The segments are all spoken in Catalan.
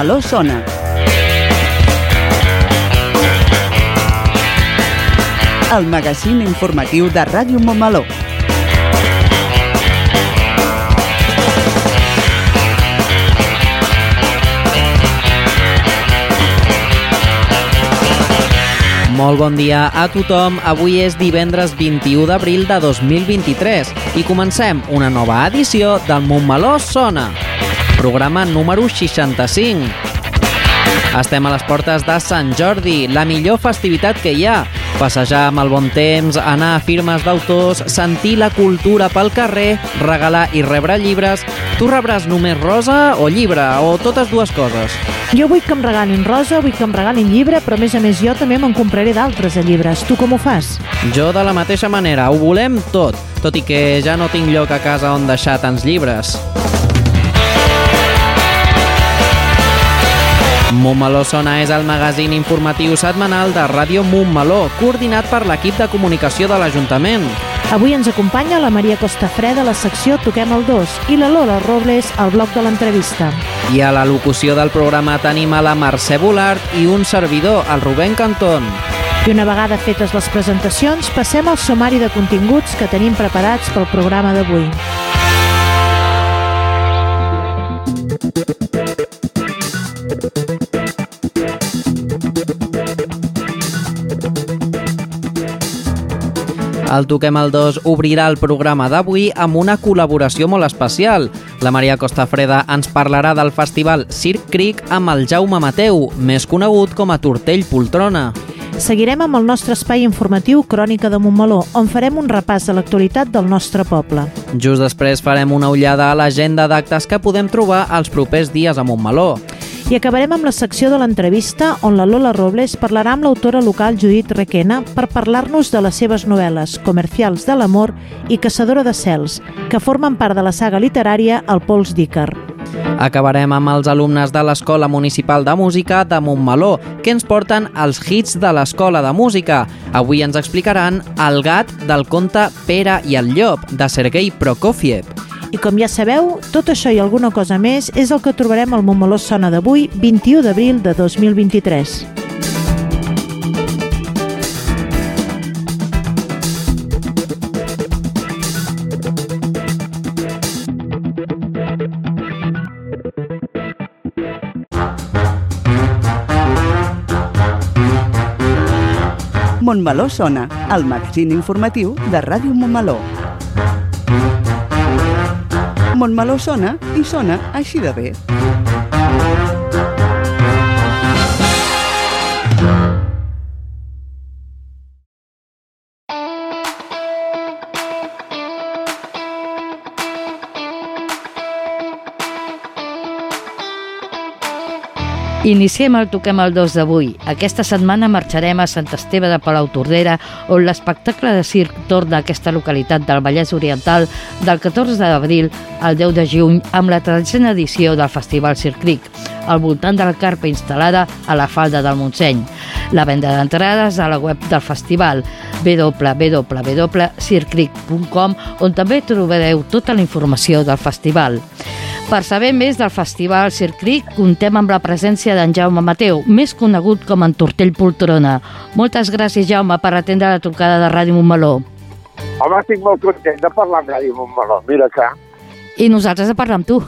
Montmeló sona. El magazín informatiu de Ràdio Montmeló. Molt bon dia a tothom. Avui és divendres 21 d'abril de 2023 i comencem una nova edició del Montmeló Sona, programa número 65. Estem a les portes de Sant Jordi, la millor festivitat que hi ha. Passejar amb el bon temps, anar a firmes d'autors, sentir la cultura pel carrer, regalar i rebre llibres. Tu rebràs només rosa o llibre, o totes dues coses? Jo vull que em regalin rosa, vull que em regalin llibre, però a més a més jo també me'n compraré d'altres de llibres. Tu com ho fas? Jo de la mateixa manera, ho volem tot, tot i que ja no tinc lloc a casa on deixar tants llibres. Montmeló Sona és el magazín informatiu setmanal de Ràdio Montmeló, coordinat per l'equip de comunicació de l'Ajuntament. Avui ens acompanya la Maria Costafreda a la secció Toquem el 2 i la Lola Robles al bloc de l'entrevista. I a la locució del programa tenim a la Mercè Bolart i un servidor, el Rubén Cantón. I una vegada fetes les presentacions, passem al sumari de continguts que tenim preparats pel programa d'avui. El Toquem el 2 obrirà el programa d'avui amb una col·laboració molt especial. La Maria Costafreda ens parlarà del festival Circ Creek amb el Jaume Mateu, més conegut com a Tortell Poltrona. Seguirem amb el nostre espai informatiu Crònica de Montmeló, on farem un repàs de l'actualitat del nostre poble. Just després farem una ullada a l'agenda d'actes que podem trobar els propers dies a Montmeló. I acabarem amb la secció de l'entrevista on la Lola Robles parlarà amb l'autora local Judit Requena per parlar-nos de les seves novel·les Comercials de l'amor i Caçadora de cels, que formen part de la saga literària El Pols d'Ícar. Acabarem amb els alumnes de l'Escola Municipal de Música de Montmeló, que ens porten els hits de l'Escola de Música. Avui ens explicaran El gat del conte Pere i el llop, de Sergei Prokofiev. I com ja sabeu, tot això i alguna cosa més és el que trobarem al Montmeló Sona d'avui, 21 d'abril de 2023. Montmeló sona, el magazín informatiu de Ràdio Montmeló. Montmeló sona i sona així de bé. Iniciem el Toquem el 2 d'avui. Aquesta setmana marxarem a Sant Esteve de Palau Tordera, on l'espectacle de circ torna a aquesta localitat del Vallès Oriental del 14 d'abril al 10 de juny amb la tradicional edició del Festival Circ Cric, al voltant de la carpa instal·lada a la falda del Montseny. La venda d'entrades a la web del festival www.circric.com on també trobareu tota la informació del festival. Per saber més del Festival Circric, contem amb la presència d'en Jaume Mateu, més conegut com en Tortell Poltrona. Moltes gràcies, Jaume, per atendre la trucada de Ràdio Montmeló. Home, estic molt content de parlar amb Ràdio Montmeló. Mira que... I nosaltres de parlar amb tu.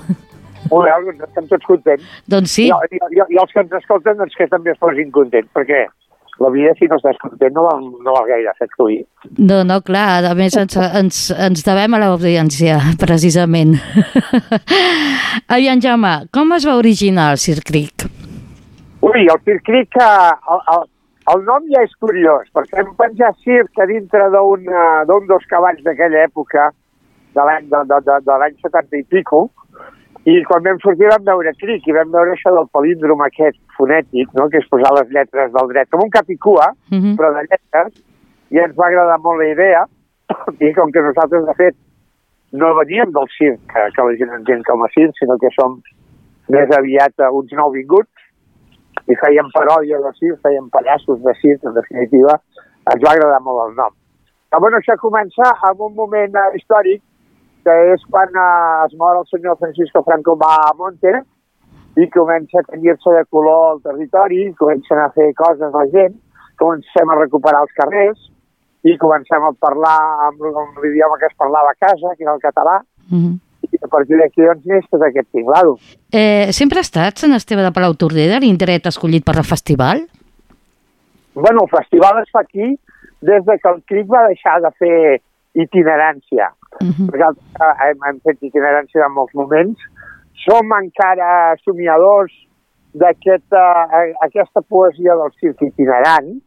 Molt bé, estem tots contents. doncs sí. I, i, i, I els que ens escolten, doncs que també es posin contents, perquè la vida, si no estàs content, no val, no val gaire fer tu. No, no, clar, a més ens, ens, ens devem a l'audiència, precisament. Aviam, Jaume, com es va originar el Circ Cric? Ui, el Circ Cric, el, el, el nom ja és curiós, perquè hem penjat circ a dintre d'un uh, dels cavalls d'aquella època, de l'any de, de, de, de l'any 70 i pico, I quan vam sortir vam veure Cric i vam veure això del palíndrom aquest fonètic, no? que és posar les lletres del dret, com un cap i cua, Uh -huh. però de lletres, i ens va agradar molt la idea, i com que nosaltres, de fet, no veníem del circ, que, que la gent entén com a circ, sinó que som més aviat uns nouvinguts, i fèiem paròdia de circ, fèiem pallassos de circ, en definitiva, ens va agradar molt el nom. Però bueno, això comença en un moment eh, històric, que és quan eh, es mor el senyor Francisco Franco va a Monte i comença a tenir-se de color el territori, comencen a fer coses la gent, comencem a recuperar els carrers i comencem a parlar amb, amb l'idioma que es parlava a casa, que era el català, Uh -huh. i a partir d'aquí doncs neix tot aquest tinglado. eh, sempre ha estat Sant Esteve de Palau Tordera l'indret escollit per al festival? Bueno, el festival es fa aquí des de que el CRIC va deixar de fer itinerància. Uh -huh. Nosaltres eh, hem, hem fet itinerància en molts moments. Som encara somiadors d'aquesta aquesta poesia del circ itinerant,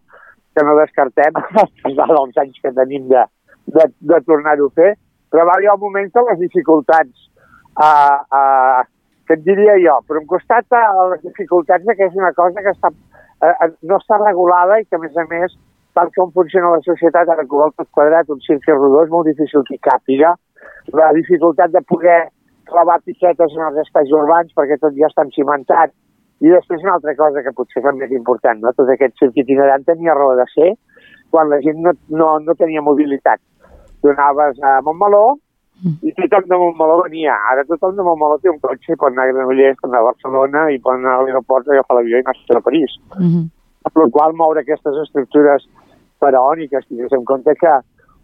que no descartem, pesar dels anys que tenim de, de, de tornar-ho a fer, però va arribar un moment que les dificultats, uh, uh, que et diria jo, per un costat uh, les dificultats que és una cosa que està, uh, no està regulada i que, a més a més, tal com funciona la societat, ara que ho vol tot quadrat, un circ rodó, és molt difícil que hi càpiga. La dificultat de poder clavar piquetes en els espais urbans perquè tot ja està cimentat. I després una altra cosa que potser és més important, no? tot aquest circ itinerant tenia raó de ser quan la gent no, no, no tenia mobilitat. Tu anaves a Montmeló i tothom de Montmeló venia. Ara tothom de Montmeló té un cotxe i pot anar a Granollers, pot anar a Barcelona i pot anar a l'aeroport, agafar l'avió i anar a París Uh -huh. Amb la qual moure aquestes estructures faraòniques, tingués en compte que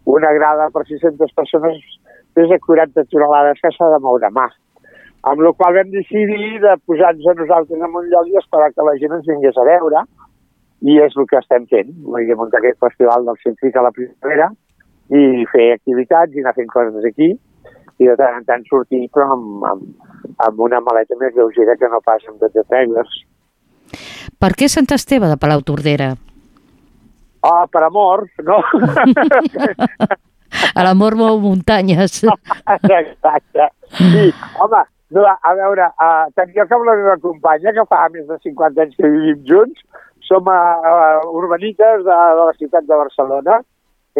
una grada per 600 persones pesa 40 tonelades que s'ha de moure mà. Amb la qual vam decidir de posar-nos a nosaltres en un lloc i esperar que la gent ens vingués a veure, i és el que estem fent. Vull dir, muntar aquest festival del científic a la primavera i fer activitats i anar fent coses aquí, i de tant en tant sortir, però amb, amb, amb una maleta més lleugera que no pas amb 12 trailers. Per què Sant Esteve de Palau Tordera? Ah, per amor, no? A l'amor mou muntanyes. Exacte. Sí, home, no, a veure, uh, tant jo com la meva companya, que fa més de 50 anys que vivim junts, som uh, uh, urbanites de, de la ciutat de Barcelona.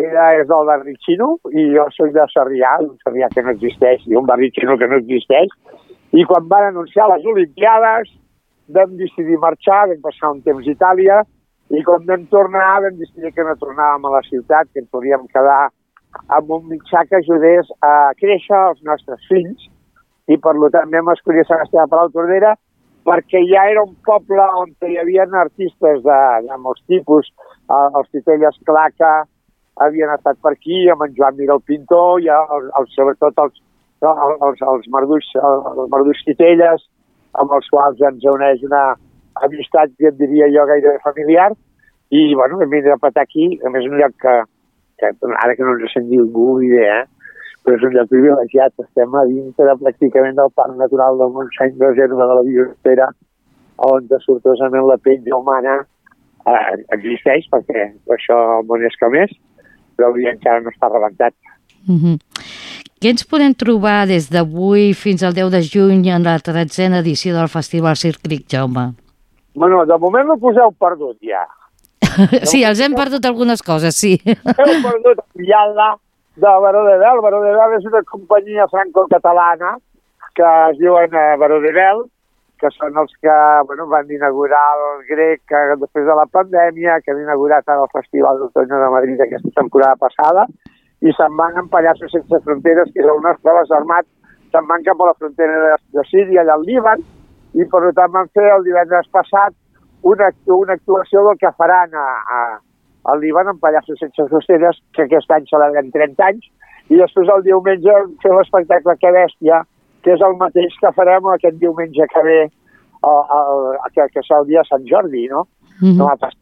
Ella és del barri xino i jo soc de Sarrià, un Sarrià que no existeix, i un barri xino que no existeix. I quan van anunciar les Olimpiades vam decidir marxar, vam passar un temps a Itàlia, i quan vam tornar vam decidir que no tornàvem a la ciutat, que ens podíem quedar amb un mitjà que ajudés a créixer els nostres fills i per tant vam escollir Sant Esteve Palau Tordera perquè ja era un poble on hi havia artistes de, de molts tipus, els Titelles Claca havien estat per aquí, amb en Joan Miguel Pintor, i el, el, sobretot els, els, els, Marduix, els Marduix Titelles, amb els quals ens uneix una amistat que et diria jo gairebé familiar, i bueno, hem vingut a petar aquí, a més un lloc que, que ara que no ens sent ningú idea, però és un lloc privilegiat, estem a dintre pràcticament del Parc Natural del Montseny, reserva de la biosfera, on sortosament la pell humana eh, existeix, perquè això el món és com és, però avui encara no està rebentat. Uh -huh. Què ens podem trobar des d'avui fins al 10 de juny en la tretzena edició del Festival Circric, Jaume? Bueno, de moment no poseu perdut ja. Sí, els hem perdut algunes coses, sí. Heu perdut Vialla de Baró de Vel. Baró de Vel és una companyia franco-catalana que es diuen eh, Baró de Vel, que són els que bueno, van inaugurar el grec que després de la pandèmia, que han inaugurat el Festival d'Otoño de Madrid aquesta temporada passada, i se'n van amb Pallassos Sense Fronteres, que és on es troba armat, se'n van cap a la frontera de, de Síria, allà al Líban, i per tant van fer el divendres passat una, una actuació del que faran a, a, al Líban amb Pallassos Sense Fronteres, que aquest any celebrem 30 anys, i després el diumenge fer l'espectacle Que Bèstia, que és el mateix que farem aquest diumenge que ve, el, el, que, que és el dia de Sant Jordi, no? Uh -huh. no va passar.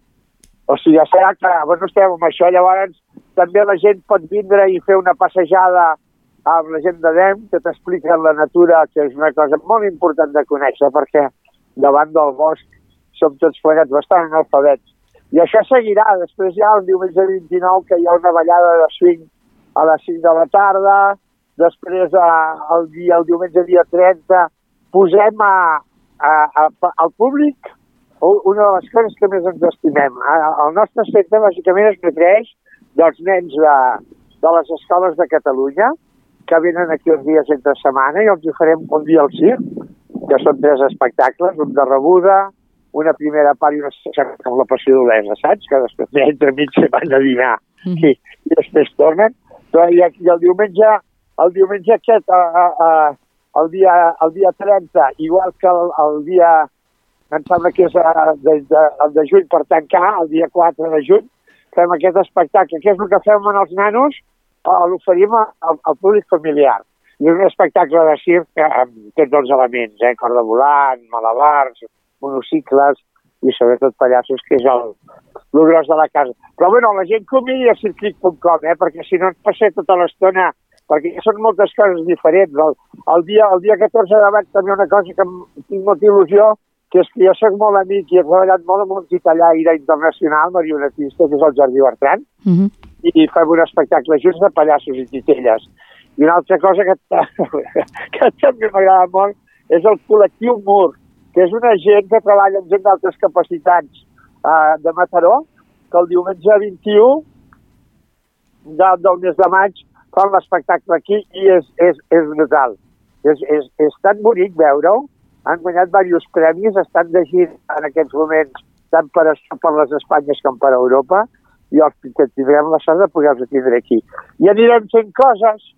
O sigui, ja serà que, bueno, estem amb això, llavors també la gent pot vindre i fer una passejada amb la gent de DEM, que t'explica la natura, que és una cosa molt important de conèixer, perquè davant del bosc som tots plegats bastant analfabets. I això seguirà, després ha el diumenge 29, que hi ha una ballada de swing a les 5 de la tarda, després eh, el, dia, el diumenge dia 30 posem a, a, a, al públic una de les coses que més ens estimem. A- El nostre centre, bàsicament, es nutreix dels nens de, de les escoles de Catalunya, que venen aquí uns dies entre setmana i els hi farem un dia al circ, que són tres espectacles, un de rebuda, una primera part i una segona com la passió d'Olesa, saps? Que després ja entre mig se van a dinar Mhm. i, i després tornen. Però i, i el diumenge, el diumenge aquest, a, a, a, el, dia, el dia 30, igual que el, el dia, em sembla que és a, de, de, el de juny per tancar, el dia 4 de juny, fem aquest espectacle. Què és el que fem amb els nanos? Eh, L'oferim al, al públic familiar. I un espectacle de circ eh, amb tots els elements, eh? corda volant, malabars, monocicles i sobretot pallassos, que és el, el gros de la casa. Però bueno, la gent convidi a circuit.com, eh? perquè si no ens passem tota l'estona, perquè són moltes coses diferents. El, el, dia, el dia 14 de maig també una cosa que tinc molta il·lusió, que és que jo soc molt amic i he treballat molt amb un titellaire internacional, marionetista, que és el Jordi Bertran, Mhm. i fem un espectacle junts de pallassos i titelles. I una altra cosa que, que també m'agrada molt és el col·lectiu MUR, que és una gent que treballa amb gent d'altres capacitats uh, de Mataró, que el diumenge 21 de, del mes de maig fan l'espectacle aquí i és, és, és brutal. És, és, és tan bonic veure-ho. Han guanyat diversos premis, estan de gira en aquests moments tant per, per les Espanyes com per Europa i els que tindrem la sort de poder-los tindre aquí. I anirem fent coses,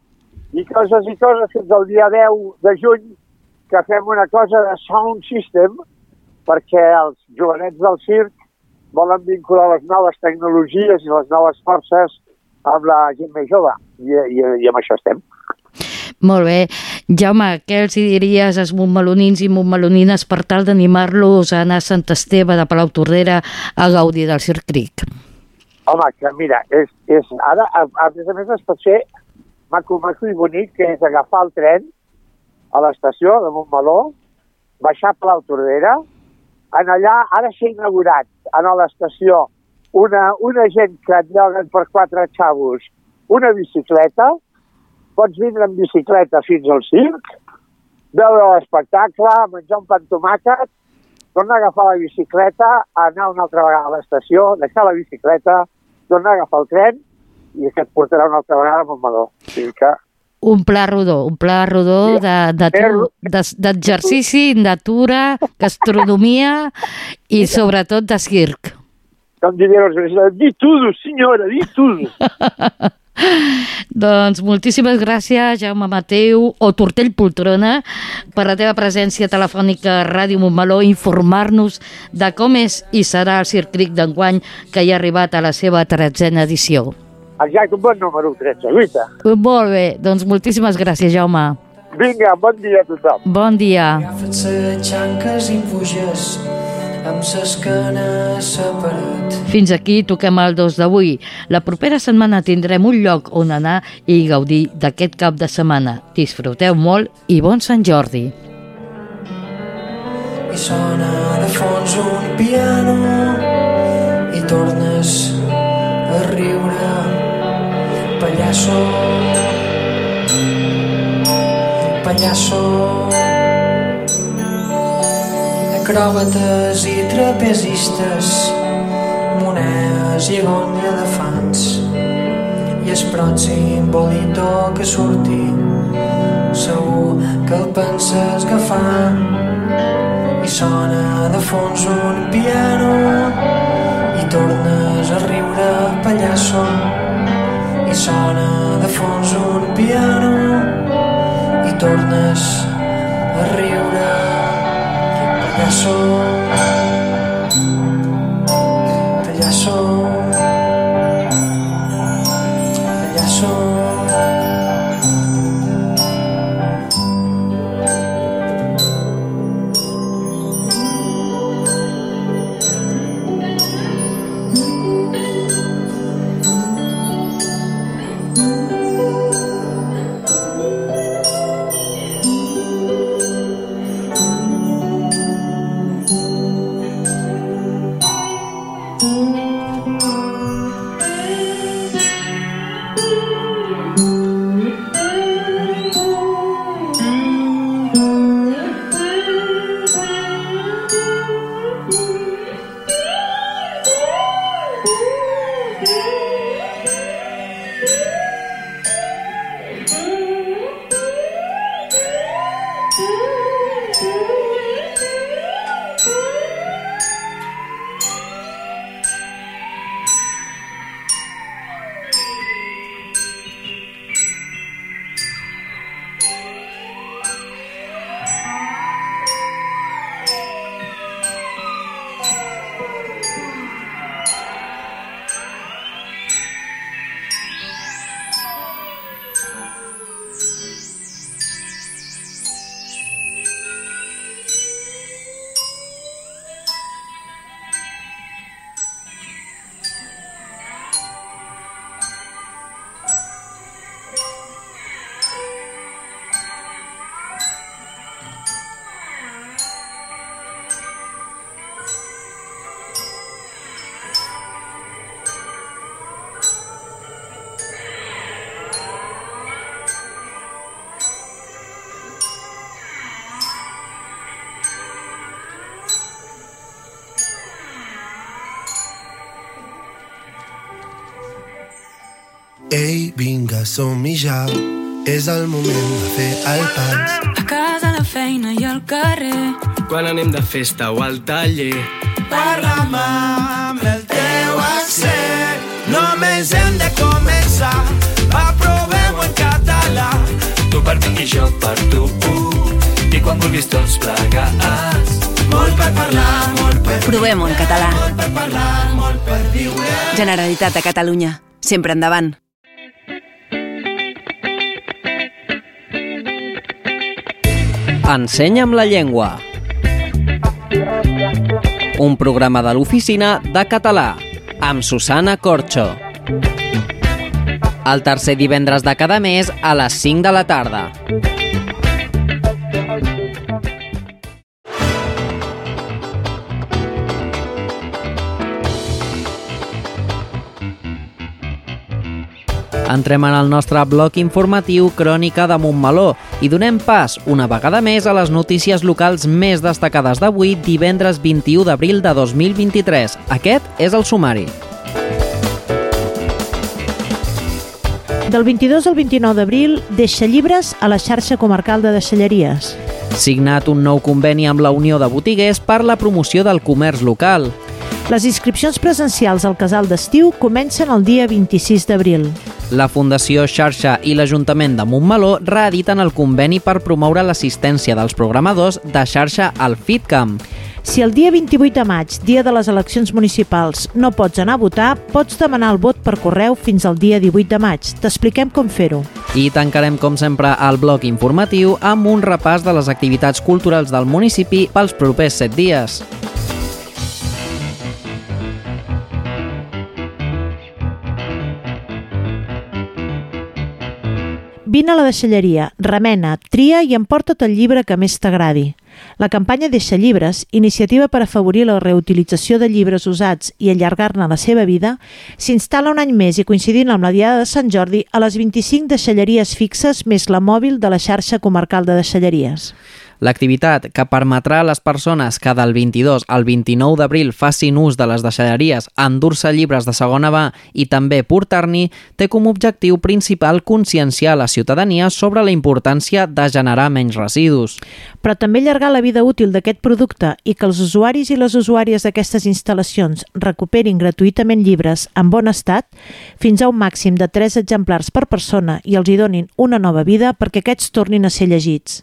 i coses i coses fins al dia 10 de juny, que fem una cosa de sound system, perquè els jovenets del circ volen vincular les noves tecnologies i les noves forces amb la gent més jove, i, i, i amb això estem. Molt bé. Jaume, què els diries als montmelonins i montmelonines per tal d'animar-los a anar a Sant Esteve de Palau Tordera a gaudir del Circ Cric? Home, que mira, és, és, ara, a, a més a més, es pot fer maco, maco i bonic, que és agafar el tren a l'estació de Montmeló, baixar a Palau Tordera, en allà, ara s'ha inaugurat a l'estació una, una gent que et lloguen per quatre xavos una bicicleta, pots vindre amb bicicleta fins al circ, veure l'espectacle, menjar un pa amb tomàquet, tornar a agafar la bicicleta, anar una altra vegada a l'estació, deixar la bicicleta, tornar a agafar el tren i que et portarà una altra vegada a Montmeló. O sigui que Un pla rodó, un pla rodó de- de de- d'exercici, de, natura, gastronomia i sobretot de circ. com diria veïns, di tudo, senyora, di tudo. Doncs moltíssimes gràcies, Jaume Mateu o Tortell Poltrona, per la teva presència telefònica a Ràdio Montmeló, informar-nos de com és i serà el Circ Cric d'enguany que hi ha arribat a la seva tretzena edició. Exacte, un bon número, 13, lluita. Molt bé, doncs moltíssimes gràcies, Jaume. Vinga, bon dia a tothom. Bon dia. Agafa't xanques i puges amb l'esquena separat. Fins aquí toquem el 2 d'avui. La propera setmana tindrem un lloc on anar i gaudir d'aquest cap de setmana. Disfruteu molt i bon Sant Jordi. I sona de fons un piano i tornes a riure. Pallasso, pallasso. Acròbates i trapezistes, monedes i agon i elefants. I el pròxim bolito que surti, segur que el penses agafar. I sona de fons un piano i tornes a riure pallasso. I sona de fons un piano i tornes a riure pallasso vinga, som-hi ja. És el moment de fer el pas. A casa, a la feina i al carrer. Quan anem de festa o al taller. Parla'm amb el teu accent. Només hem de començar. Aprovem-ho en català. Tu per mi i jo per tu. I quan vulguis tots plegats. Molt per parlar, molt per Provem-ho en català. Molt per parlar, molt per viure. Generalitat de Catalunya. Sempre endavant. Ensenya'm la llengua. Un programa de l'oficina de català amb Susana Corxo. El tercer divendres de cada mes a les 5 de la tarda. Entrem en el nostre bloc informatiu Crònica de Montmeló i donem pas una vegada més a les notícies locals més destacades d'avui, divendres 21 d'abril de 2023. Aquest és el sumari. Del 22 al 29 d'abril, deixa llibres a la xarxa comarcal de deixalleries. Signat un nou conveni amb la Unió de Botiguers per la promoció del comerç local. Les inscripcions presencials al casal d'estiu comencen el dia 26 d'abril. La Fundació Xarxa i l'Ajuntament de Montmeló reediten el conveni per promoure l'assistència dels programadors de xarxa al FitCamp. Si el dia 28 de maig, dia de les eleccions municipals, no pots anar a votar, pots demanar el vot per correu fins al dia 18 de maig. T'expliquem com fer-ho. I tancarem, com sempre, el bloc informatiu amb un repàs de les activitats culturals del municipi pels propers set dies. Vine a la deixalleria, remena, tria i emporta't el llibre que més t'agradi. La campanya Deixa llibres, iniciativa per afavorir la reutilització de llibres usats i allargar-ne la seva vida, s'instal·la un any més i coincidint amb la Diada de Sant Jordi a les 25 deixalleries fixes més la mòbil de la xarxa comarcal de deixalleries. L'activitat, que permetrà a les persones que del 22 al 29 d'abril facin ús de les deixalleries endur-se llibres de segona mà i també portar-n'hi, té com a objectiu principal conscienciar la ciutadania sobre la importància de generar menys residus. Però també allargar la vida útil d'aquest producte i que els usuaris i les usuàries d'aquestes instal·lacions recuperin gratuïtament llibres en bon estat fins a un màxim de 3 exemplars per persona i els hi donin una nova vida perquè aquests tornin a ser llegits.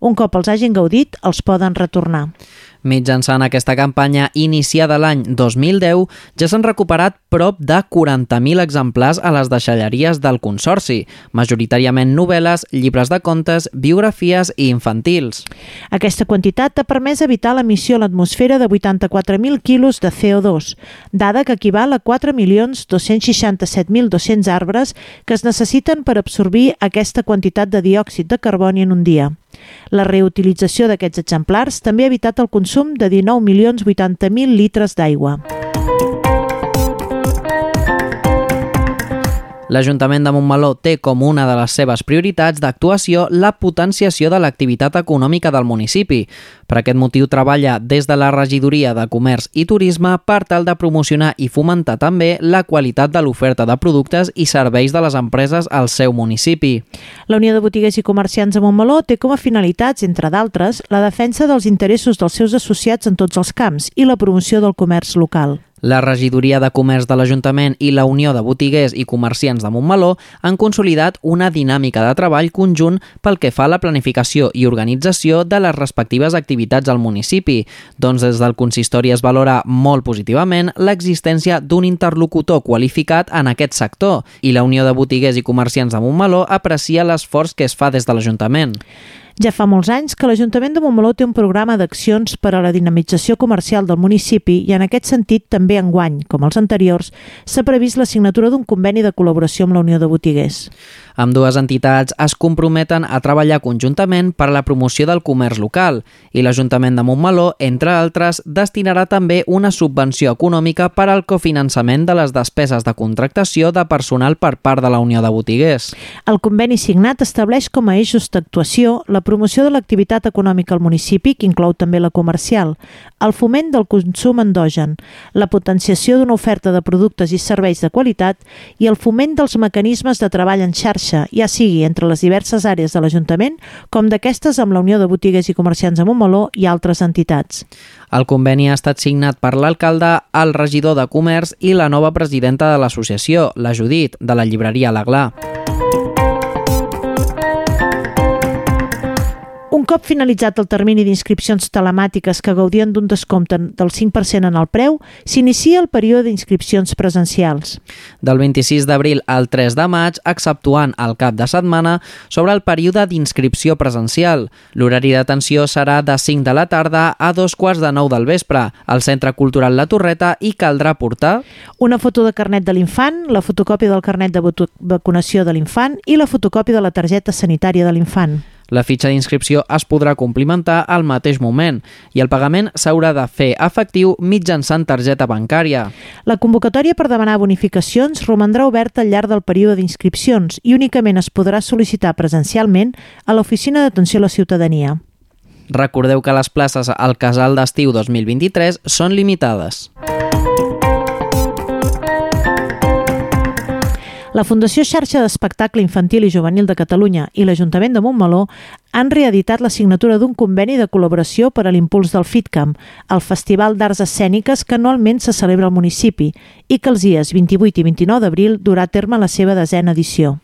Un cop els hagin gaudit, els poden retornar. Mitjançant aquesta campanya iniciada l'any 2010, ja s'han recuperat prop de 40.000 exemplars a les deixalleries del Consorci, majoritàriament novel·les, llibres de contes, biografies i infantils. Aquesta quantitat ha permès evitar l'emissió a l'atmosfera de 84.000 quilos de CO2, dada que equival a 4.267.200 arbres que es necessiten per absorbir aquesta quantitat de diòxid de carboni en un dia. La reutilització d'aquests exemplars també ha evitat el consum de 19.080.000 litres d'aigua. L'Ajuntament de Montmeló té com una de les seves prioritats d'actuació la potenciació de l'activitat econòmica del municipi. Per aquest motiu treballa des de la Regidoria de Comerç i Turisme per tal de promocionar i fomentar també la qualitat de l'oferta de productes i serveis de les empreses al seu municipi. La Unió de Botiguers i Comerciants de Montmeló té com a finalitats, entre d'altres, la defensa dels interessos dels seus associats en tots els camps i la promoció del comerç local. La Regidoria de Comerç de l'Ajuntament i la Unió de Botiguers i Comerciants de Montmeló han consolidat una dinàmica de treball conjunt pel que fa a la planificació i organització de les respectives activitats al municipi, doncs des del consistori es valora molt positivament l'existència d'un interlocutor qualificat en aquest sector i la Unió de Botiguers i Comerciants de Montmeló aprecia l'esforç que es fa des de l'Ajuntament. Ja fa molts anys que l'Ajuntament de Montmeló té un programa d'accions per a la dinamització comercial del municipi i en aquest sentit també enguany, com els anteriors, s'ha previst la signatura d'un conveni de col·laboració amb la Unió de Botiguers. Amb dues entitats es comprometen a treballar conjuntament per a la promoció del comerç local i l'Ajuntament de Montmeló, entre altres, destinarà també una subvenció econòmica per al cofinançament de les despeses de contractació de personal per part de la Unió de Botiguers. El conveni signat estableix com a eixos d'actuació la promoció de l'activitat econòmica al municipi, que inclou també la comercial, el foment del consum endogen, la potenciació d'una oferta de productes i serveis de qualitat i el foment dels mecanismes de treball en xarxa, ja sigui entre les diverses àrees de l'Ajuntament com d'aquestes amb la Unió de Botigues i Comerciants de Montmeló i altres entitats. El conveni ha estat signat per l'alcalde, el regidor de Comerç i la nova presidenta de l'associació, la Judit, de la llibreria L'Aglà. Cop finalitzat el termini d'inscripcions telemàtiques que gaudien d'un descompte del 5% en el preu, s'inicia el període d'inscripcions presencials. Del 26 d'abril al 3 de maig, exceptuant el cap de setmana, sobre el període d'inscripció presencial. L'horari d'atenció serà de 5 de la tarda a dos quarts de 9 del vespre, al Centre Cultural La Torreta i caldrà portar una foto de carnet de l'infant, la fotocòpia del carnet de vacunació de l'infant i la fotocòpia de la targeta sanitària de l'infant. La fitxa d'inscripció es podrà complimentar al mateix moment i el pagament s'haurà de fer efectiu mitjançant targeta bancària. La convocatòria per demanar bonificacions romandrà oberta al llarg del període d'inscripcions i únicament es podrà sol·licitar presencialment a l'Oficina d'Atenció a la Ciutadania. Recordeu que les places al casal d'estiu 2023 són limitades. La Fundació Xarxa d'Espectacle Infantil i Juvenil de Catalunya i l'Ajuntament de Montmeló han reeditat la signatura d'un conveni de col·laboració per a l'impuls del FITCAM, el Festival d'Arts Escèniques que anualment se celebra al municipi i que els dies 28 i 29 d'abril durà a terme la seva desena edició.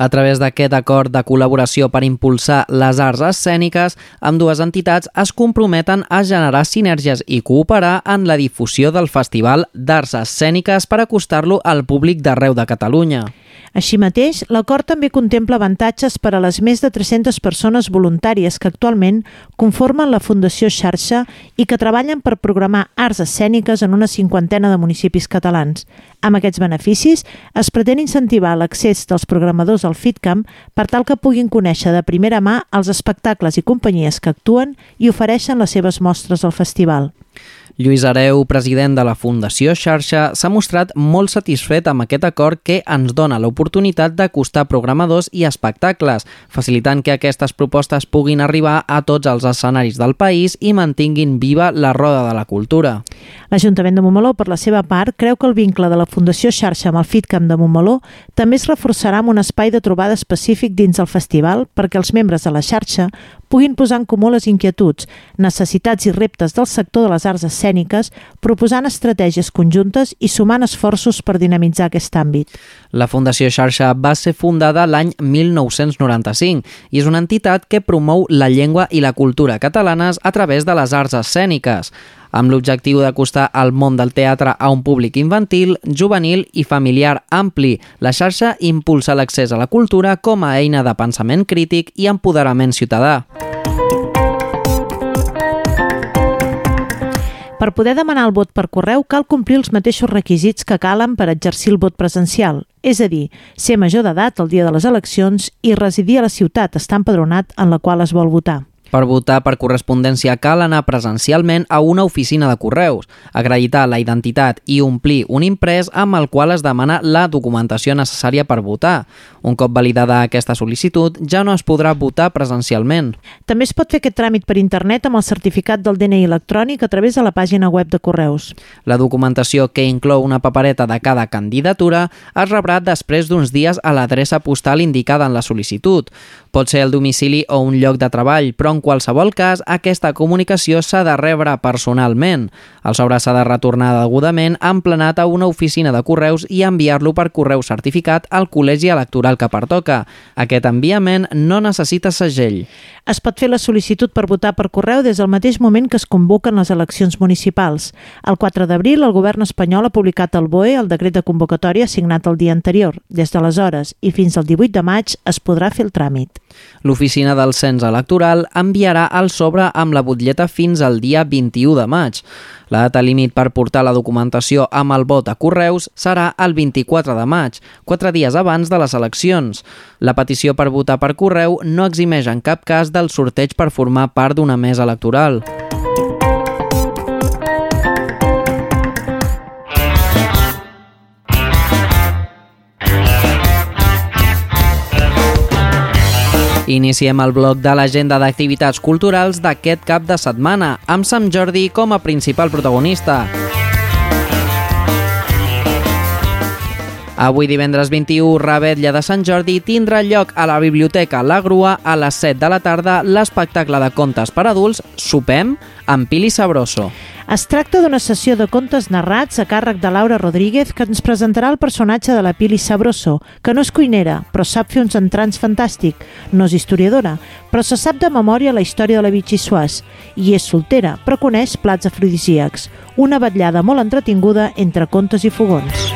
A través d'aquest acord de col·laboració per impulsar les arts escèniques, amb dues entitats es comprometen a generar sinergies i cooperar en la difusió del Festival d'Arts Escèniques per acostar-lo al públic d'arreu de Catalunya. Així mateix, l'acord també contempla avantatges per a les més de 300 persones voluntàries que actualment conformen la Fundació Xarxa i que treballen per programar arts escèniques en una cinquantena de municipis catalans. Amb aquests beneficis, es pretén incentivar l'accés dels programadors al FitCamp per tal que puguin conèixer de primera mà els espectacles i companyies que actuen i ofereixen les seves mostres al festival. Lluís Areu, president de la Fundació Xarxa, s'ha mostrat molt satisfet amb aquest acord que ens dona l'oportunitat d'acostar programadors i espectacles, facilitant que aquestes propostes puguin arribar a tots els escenaris del país i mantinguin viva la roda de la cultura. L'Ajuntament de Montmeló, per la seva part, creu que el vincle de la Fundació Xarxa amb el FitCamp de Montmeló també es reforçarà amb un espai de trobada específic dins el festival perquè els membres de la xarxa puguin posar en comú les inquietuds, necessitats i reptes del sector de les arts escèniques, proposant estratègies conjuntes i sumant esforços per dinamitzar aquest àmbit. La Fundació Xarxa va ser fundada l'any 1995 i és una entitat que promou la llengua i la cultura catalanes a través de les arts escèniques amb l'objectiu d'acostar el món del teatre a un públic infantil, juvenil i familiar ampli. La xarxa impulsa l'accés a la cultura com a eina de pensament crític i empoderament ciutadà. Per poder demanar el vot per correu cal complir els mateixos requisits que calen per exercir el vot presencial, és a dir, ser major d'edat el dia de les eleccions i residir a la ciutat estar empadronat en la qual es vol votar. Per votar per correspondència cal anar presencialment a una oficina de correus, acreditar la identitat i omplir un imprès amb el qual es demana la documentació necessària per votar. Un cop validada aquesta sol·licitud, ja no es podrà votar presencialment. També es pot fer aquest tràmit per internet amb el certificat del DNI electrònic a través de la pàgina web de correus. La documentació que inclou una papereta de cada candidatura es rebrà després d'uns dies a l'adreça postal indicada en la sol·licitud. Pot ser el domicili o un lloc de treball, però en qualsevol cas aquesta comunicació s'ha de rebre personalment. El sobre s'ha de retornar degudament emplenat a una oficina de correus i enviar-lo per correu certificat al col·legi electoral que pertoca. Aquest enviament no necessita segell. Es pot fer la sol·licitud per votar per correu des del mateix moment que es convoquen les eleccions municipals. El 4 d'abril, el govern espanyol ha publicat al BOE el decret de convocatòria signat el dia anterior. Des d'aleshores i fins al 18 de maig es podrà fer el tràmit. L'oficina del cens electoral enviarà el sobre amb la butlleta fins al dia 21 de maig. La data límit per portar la documentació amb el vot a correus serà el 24 de maig, quatre dies abans de les eleccions. La petició per votar per correu no eximeix en cap cas del sorteig per formar part d'una mesa electoral. Iniciem el bloc de l'agenda d'activitats culturals d'aquest cap de setmana, amb Sant Jordi com a principal protagonista. Avui divendres 21, Rebetlla de Sant Jordi tindrà lloc a la Biblioteca La Grua a les 7 de la tarda l'espectacle de contes per adults Sopem amb Pili Sabroso. Es tracta d'una sessió de contes narrats a càrrec de Laura Rodríguez que ens presentarà el personatge de la Pili Sabroso, que no és cuinera, però sap fer uns entrants fantàstic. No és historiadora, però se sap de memòria la història de la Vichy Suaz i és soltera, però coneix plats afrodisíacs. Una vetllada molt entretinguda entre contes i fogons.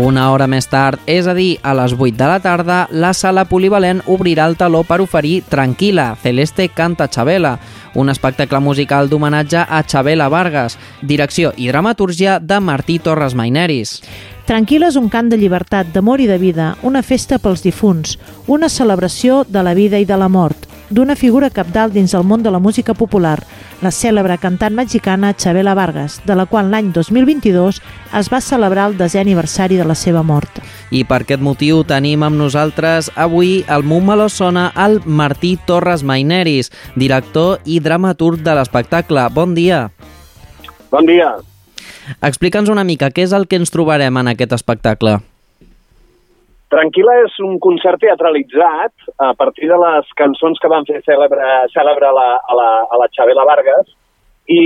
Una hora més tard, és a dir, a les 8 de la tarda, la sala polivalent obrirà el taló per oferir Tranquila, Celeste canta Chabela, un espectacle musical d'homenatge a Chabela Vargas, direcció i dramatúrgia de Martí Torres Maineris. Tranquil és un cant de llibertat, d'amor i de vida, una festa pels difunts, una celebració de la vida i de la mort, d'una figura capdalt dins el món de la música popular, la cèlebre cantant mexicana Chabela Vargas, de la qual l'any 2022 es va celebrar el desè aniversari de la seva mort. I per aquest motiu tenim amb nosaltres avui al Montmeló Sona el Martí Torres Maineris, director i dramaturg de l'espectacle. Bon dia. Bon dia. Explica'ns una mica què és el que ens trobarem en aquest espectacle. Tranquil·la és un concert teatralitzat a partir de les cançons que van fer cèlebre, cèlebre a, la, a, la, a la Xabela Vargas i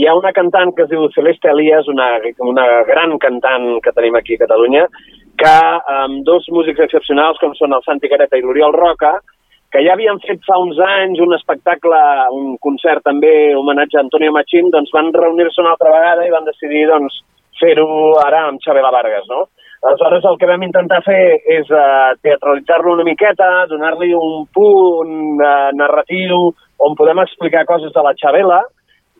hi ha una cantant que es diu Celeste Elias, una, una gran cantant que tenim aquí a Catalunya, que amb dos músics excepcionals com són el Santi Gareta i l'Oriol Roca, que ja havien fet fa uns anys un espectacle, un concert també, homenatge a Antonio Machín, doncs van reunir-se una altra vegada i van decidir doncs, fer-ho ara amb Xabela Vargas, no? Aleshores, el que vam intentar fer és uh, teatralitzar-lo una miqueta, donar-li un punt uh, narratiu on podem explicar coses de la Xabela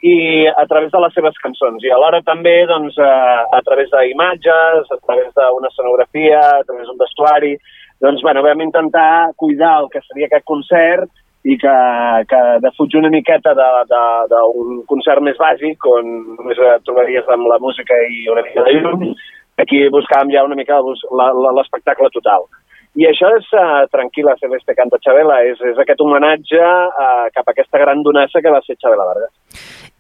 i a través de les seves cançons. I alhora també doncs, uh, a través d'imatges, a través d'una escenografia, a través d'un vestuari, doncs bueno, vam intentar cuidar el que seria aquest concert i que, que defugir una miqueta d'un concert més bàsic on només trobaries amb la música i una mica de llum, aquí buscàvem ja una mica l'espectacle total. I això és uh, Tranquil·la Celeste Canta Xabela, és, és aquest homenatge uh, cap a aquesta gran donessa que va ser Xabela Vargas.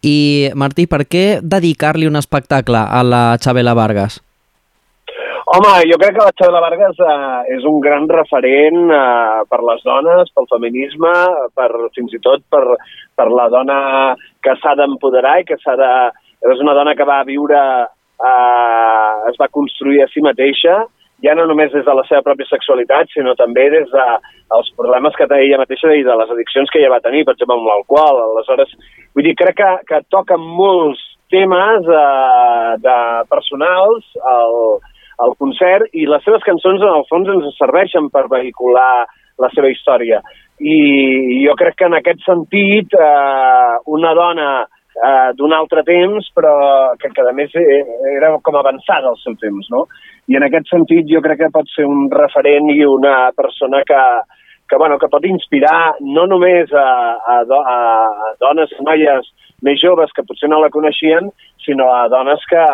I, Martí, per què dedicar-li un espectacle a la Xabela Vargas? Home, jo crec que la Xabela Vargas uh, és un gran referent uh, per les dones, pel feminisme, per, fins i tot per, per la dona que s'ha d'empoderar i que s'ha de... És una dona que va viure eh, es va construir a si mateixa, ja no només des de la seva pròpia sexualitat, sinó també des dels de problemes que té ella mateixa i de les addiccions que ella va tenir, per exemple, amb l'alcohol. Aleshores, vull dir, crec que, que toca molts temes eh, de personals al, al concert i les seves cançons, en el fons, ens serveixen per vehicular la seva història. I jo crec que en aquest sentit, eh, una dona eh, d'un altre temps, però que, que a més eh, era com avançada al seu temps, no? I en aquest sentit jo crec que pot ser un referent i una persona que, que, bueno, que pot inspirar no només a, a, do, a dones noies més joves que potser no la coneixien, sinó a dones que,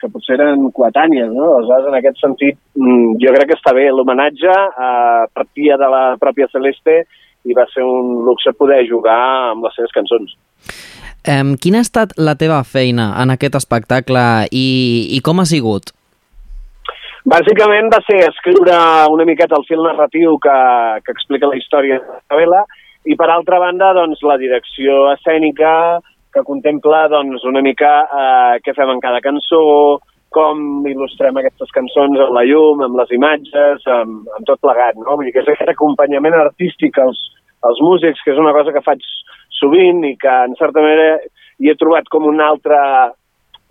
que potser eren coetànies, no? Aleshores, en aquest sentit, mm, jo crec que està bé. L'homenatge eh, partia de la pròpia Celeste i va ser un luxe poder jugar amb les seves cançons. Um, quina ha estat la teva feina en aquest espectacle i, i com ha sigut? Bàsicament va ser escriure una miqueta el fil narratiu que, que explica la història de Isabela i per altra banda doncs, la direcció escènica que contempla doncs, una mica eh, què fem en cada cançó, com il·lustrem aquestes cançons amb la llum, amb les imatges, amb, amb tot plegat, no? Vull dir que és aquest acompanyament artístic als, als músics, que és una cosa que faig sovint i que, en certa manera, hi he trobat com una altra,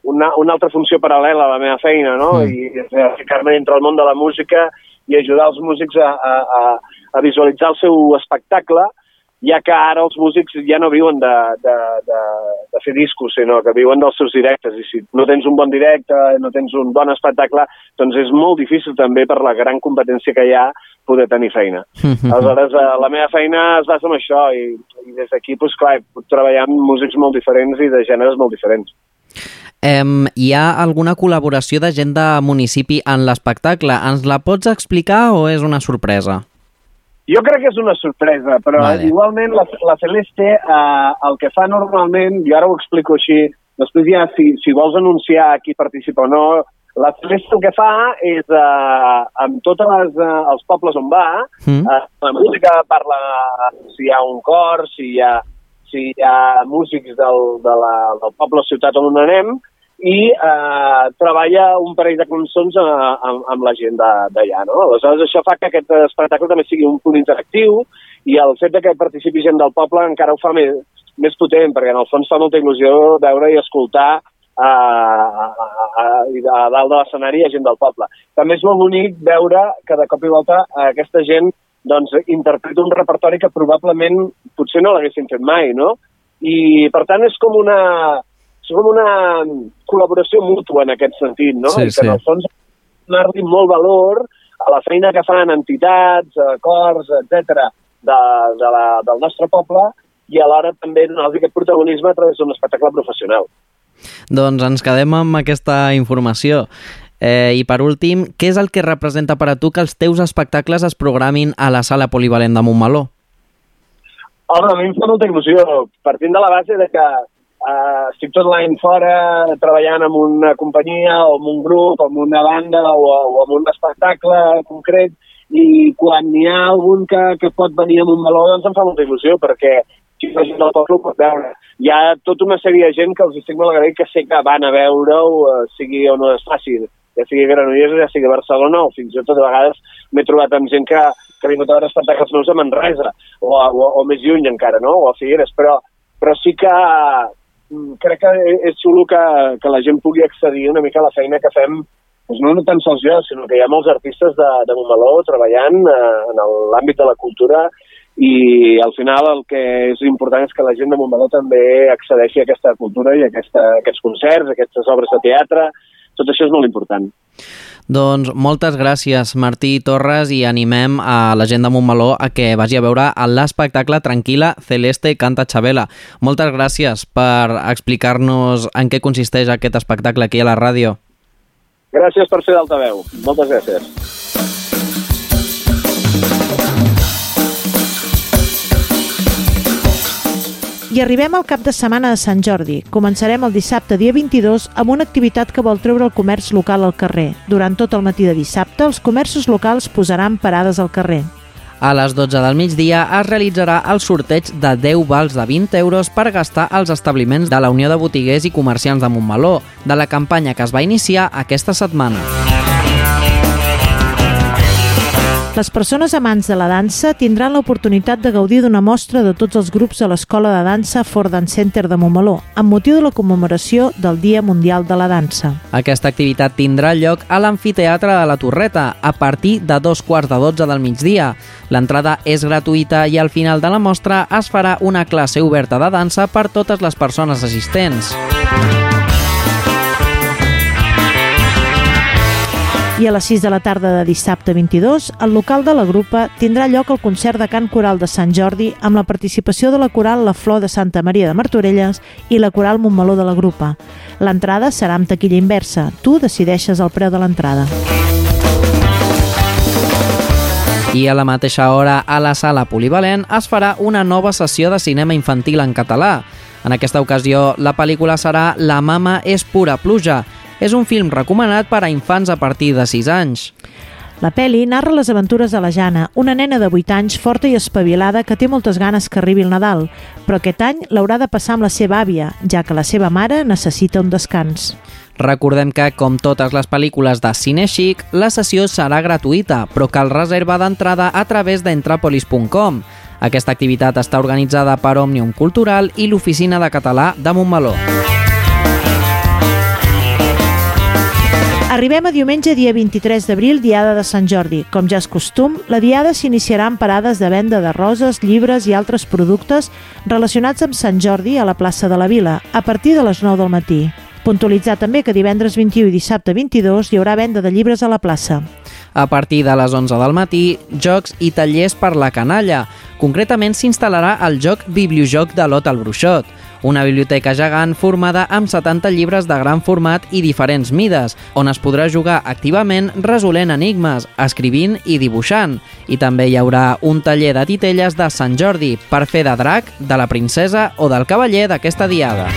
una, una altra funció paral·lela a la meva feina, no? Mm. I ficar-me dintre el món de la música i ajudar els músics a, a, a, a visualitzar el seu espectacle, ja que ara els músics ja no viuen de, de, de, de fer discos, sinó que viuen dels seus directes. I si no tens un bon directe, no tens un bon espectacle, doncs és molt difícil també per la gran competència que hi ha poder tenir feina. Aleshores, eh, la meva feina es basa en això i, i des d'aquí, doncs, clar, puc treballar amb músics molt diferents i de gèneres molt diferents. Em, hi ha alguna col·laboració de gent de municipi en l'espectacle? Ens la pots explicar o és una sorpresa? Jo crec que és una sorpresa, però Vale. vale. igualment la, la Celeste eh, el que fa normalment, jo ara ho explico així, després ja si, si vols anunciar qui participa o no, la Celeste el que fa és, eh, amb tots eh, els pobles on va, Mm. eh, la música parla si hi ha un cor, si hi ha, si hi ha músics del, de la, del poble o ciutat on anem, i eh, treballa un parell de cançons eh, amb, amb la gent de- d'allà, no? Aleshores, això fa que aquest espectacle també sigui un punt interactiu i el fet de que participi gent del poble encara ho fa més, més potent, perquè en el fons fa molta il·lusió veure i escoltar a, a, a, a, dalt de l'escenari hi ha gent del poble. També és molt bonic veure que de cop i volta aquesta gent doncs, interpreta un repertori que probablement potser no l'haguessin fet mai, no? I, per tant, és com una, és com una col·laboració mútua en aquest sentit, no? Sí, I que sí. en el fons donar-li molt valor a la feina que fan entitats, cors, etc de, de la, del nostre poble i alhora també donar-los aquest protagonisme a través d'un espectacle professional. Doncs ens quedem amb aquesta informació. Eh, I per últim, què és el que representa per a tu que els teus espectacles es programin a la sala polivalent de Montmeló? Home, a mi em fa molta il·lusió, partint de la base de que eh, estic tot l'any fora treballant amb una companyia o amb un grup, o amb una banda o, o amb un espectacle concret i quan n'hi ha algun que, que pot venir amb un meló doncs em fa molta il·lusió perquè si la gent del poble pot veure. Hi ha tota una sèrie de gent que els estic molt agraït que sé que van a veure-ho, eh, sigui on es faci, ja sigui Granollers, ja sigui Barcelona, o fins i tot a vegades m'he trobat amb gent que, que ha vingut a veure espectacles nous a Manresa, o, o, o més lluny encara, no? o a Figueres, però, però sí que mm, crec que és xulo que, que la gent pugui accedir una mica a la feina que fem doncs no tan sols jo, sinó que hi ha molts artistes de, de Montmeló treballant eh, en l'àmbit de la cultura i al final el que és important és que la gent de Montmeló també accedeixi a aquesta cultura i a aquesta, a aquests concerts, a aquestes obres de teatre, tot això és molt important. Doncs moltes gràcies, Martí Torres, i animem a la gent de Montmeló a que vagi a veure l'espectacle Tranquila Celeste Canta Chabela. Moltes gràcies per explicar-nos en què consisteix aquest espectacle aquí a la ràdio. Gràcies per ser d'altaveu. Moltes gràcies. I arribem al cap de setmana de Sant Jordi. Començarem el dissabte, dia 22, amb una activitat que vol treure el comerç local al carrer. Durant tot el matí de dissabte, els comerços locals posaran parades al carrer. A les 12 del migdia es realitzarà el sorteig de 10 vals de 20 euros per gastar als establiments de la Unió de Botiguers i Comerciants de Montmeló, de la campanya que es va iniciar aquesta setmana. Les persones amants de la dansa tindran l'oportunitat de gaudir d'una mostra de tots els grups de l'Escola de Dansa Ford Dance Center de Montmeló, amb motiu de la commemoració del Dia Mundial de la Dansa. Aquesta activitat tindrà lloc a l'Amfiteatre de la Torreta a partir de dos quarts de dotze del migdia. L'entrada és gratuïta i al final de la mostra es farà una classe oberta de dansa per totes les persones assistents. I a les 6 de la tarda de dissabte 22, al local de la grupa tindrà lloc el concert de cant coral de Sant Jordi amb la participació de la coral La Flor de Santa Maria de Martorelles i la coral Montmeló de la grupa. L'entrada serà amb taquilla inversa. Tu decideixes el preu de l'entrada. I a la mateixa hora, a la sala polivalent, es farà una nova sessió de cinema infantil en català. En aquesta ocasió, la pel·lícula serà La mama és pura pluja. És un film recomanat per a infants a partir de 6 anys. La peli narra les aventures de la Jana, una nena de 8 anys forta i espavilada que té moltes ganes que arribi el Nadal, però aquest any l'haurà de passar amb la seva àvia, ja que la seva mare necessita un descans. Recordem que, com totes les pel·lícules de Cine Chic, la sessió serà gratuïta, però cal reserva d'entrada a través d'entrapolis.com. Aquesta activitat està organitzada per Òmnium Cultural i l'Oficina de Català de Montmeló. Arribem a diumenge, dia 23 d'abril, diada de Sant Jordi. Com ja és costum, la diada s'iniciarà amb parades de venda de roses, llibres i altres productes relacionats amb Sant Jordi a la plaça de la Vila, a partir de les 9 del matí. Puntualitzar també que divendres 21 i dissabte 22 hi haurà venda de llibres a la plaça. A partir de les 11 del matí, jocs i tallers per la canalla. Concretament s'instal·larà el joc Bibliojoc de l'Ot al Bruixot, una biblioteca gegant formada amb 70 llibres de gran format i diferents mides, on es podrà jugar activament resolent enigmes, escrivint i dibuixant. I també hi haurà un taller de titelles de Sant Jordi per fer de drac, de la princesa o del cavaller d'aquesta diada.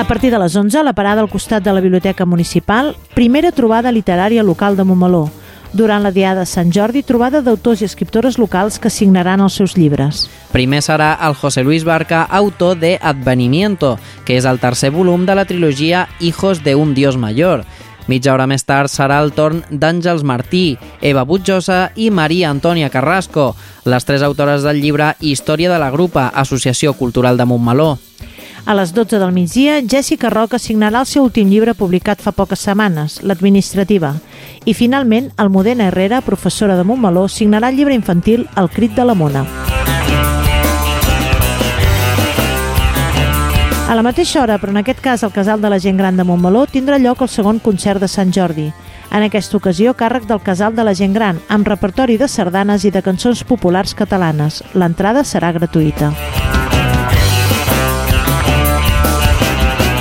A partir de les 11, a la parada al costat de la Biblioteca Municipal, primera trobada literària local de Montmeló. Durant la Diada de Sant Jordi, trobada d'autors i escriptores locals que signaran els seus llibres. Primer serà el José Luis Barca, autor de Advenimiento, que és el tercer volum de la trilogia Hijos de un Dios Mayor. Mitja hora més tard serà el torn d'Àngels Martí, Eva Butjosa i Maria Antònia Carrasco, les tres autores del llibre Història de la Grupa, Associació Cultural de Montmeló. A les 12 del migdia, Jessica Roca signarà el seu últim llibre publicat fa poques setmanes, L'Administrativa. I finalment, Almudena Herrera, professora de Montmeló, signarà el llibre infantil El crit de la mona. A la mateixa hora, però en aquest cas al Casal de la Gent Gran de Montmeló, tindrà lloc el segon concert de Sant Jordi. En aquesta ocasió, càrrec del Casal de la Gent Gran, amb repertori de sardanes i de cançons populars catalanes. L'entrada serà gratuïta.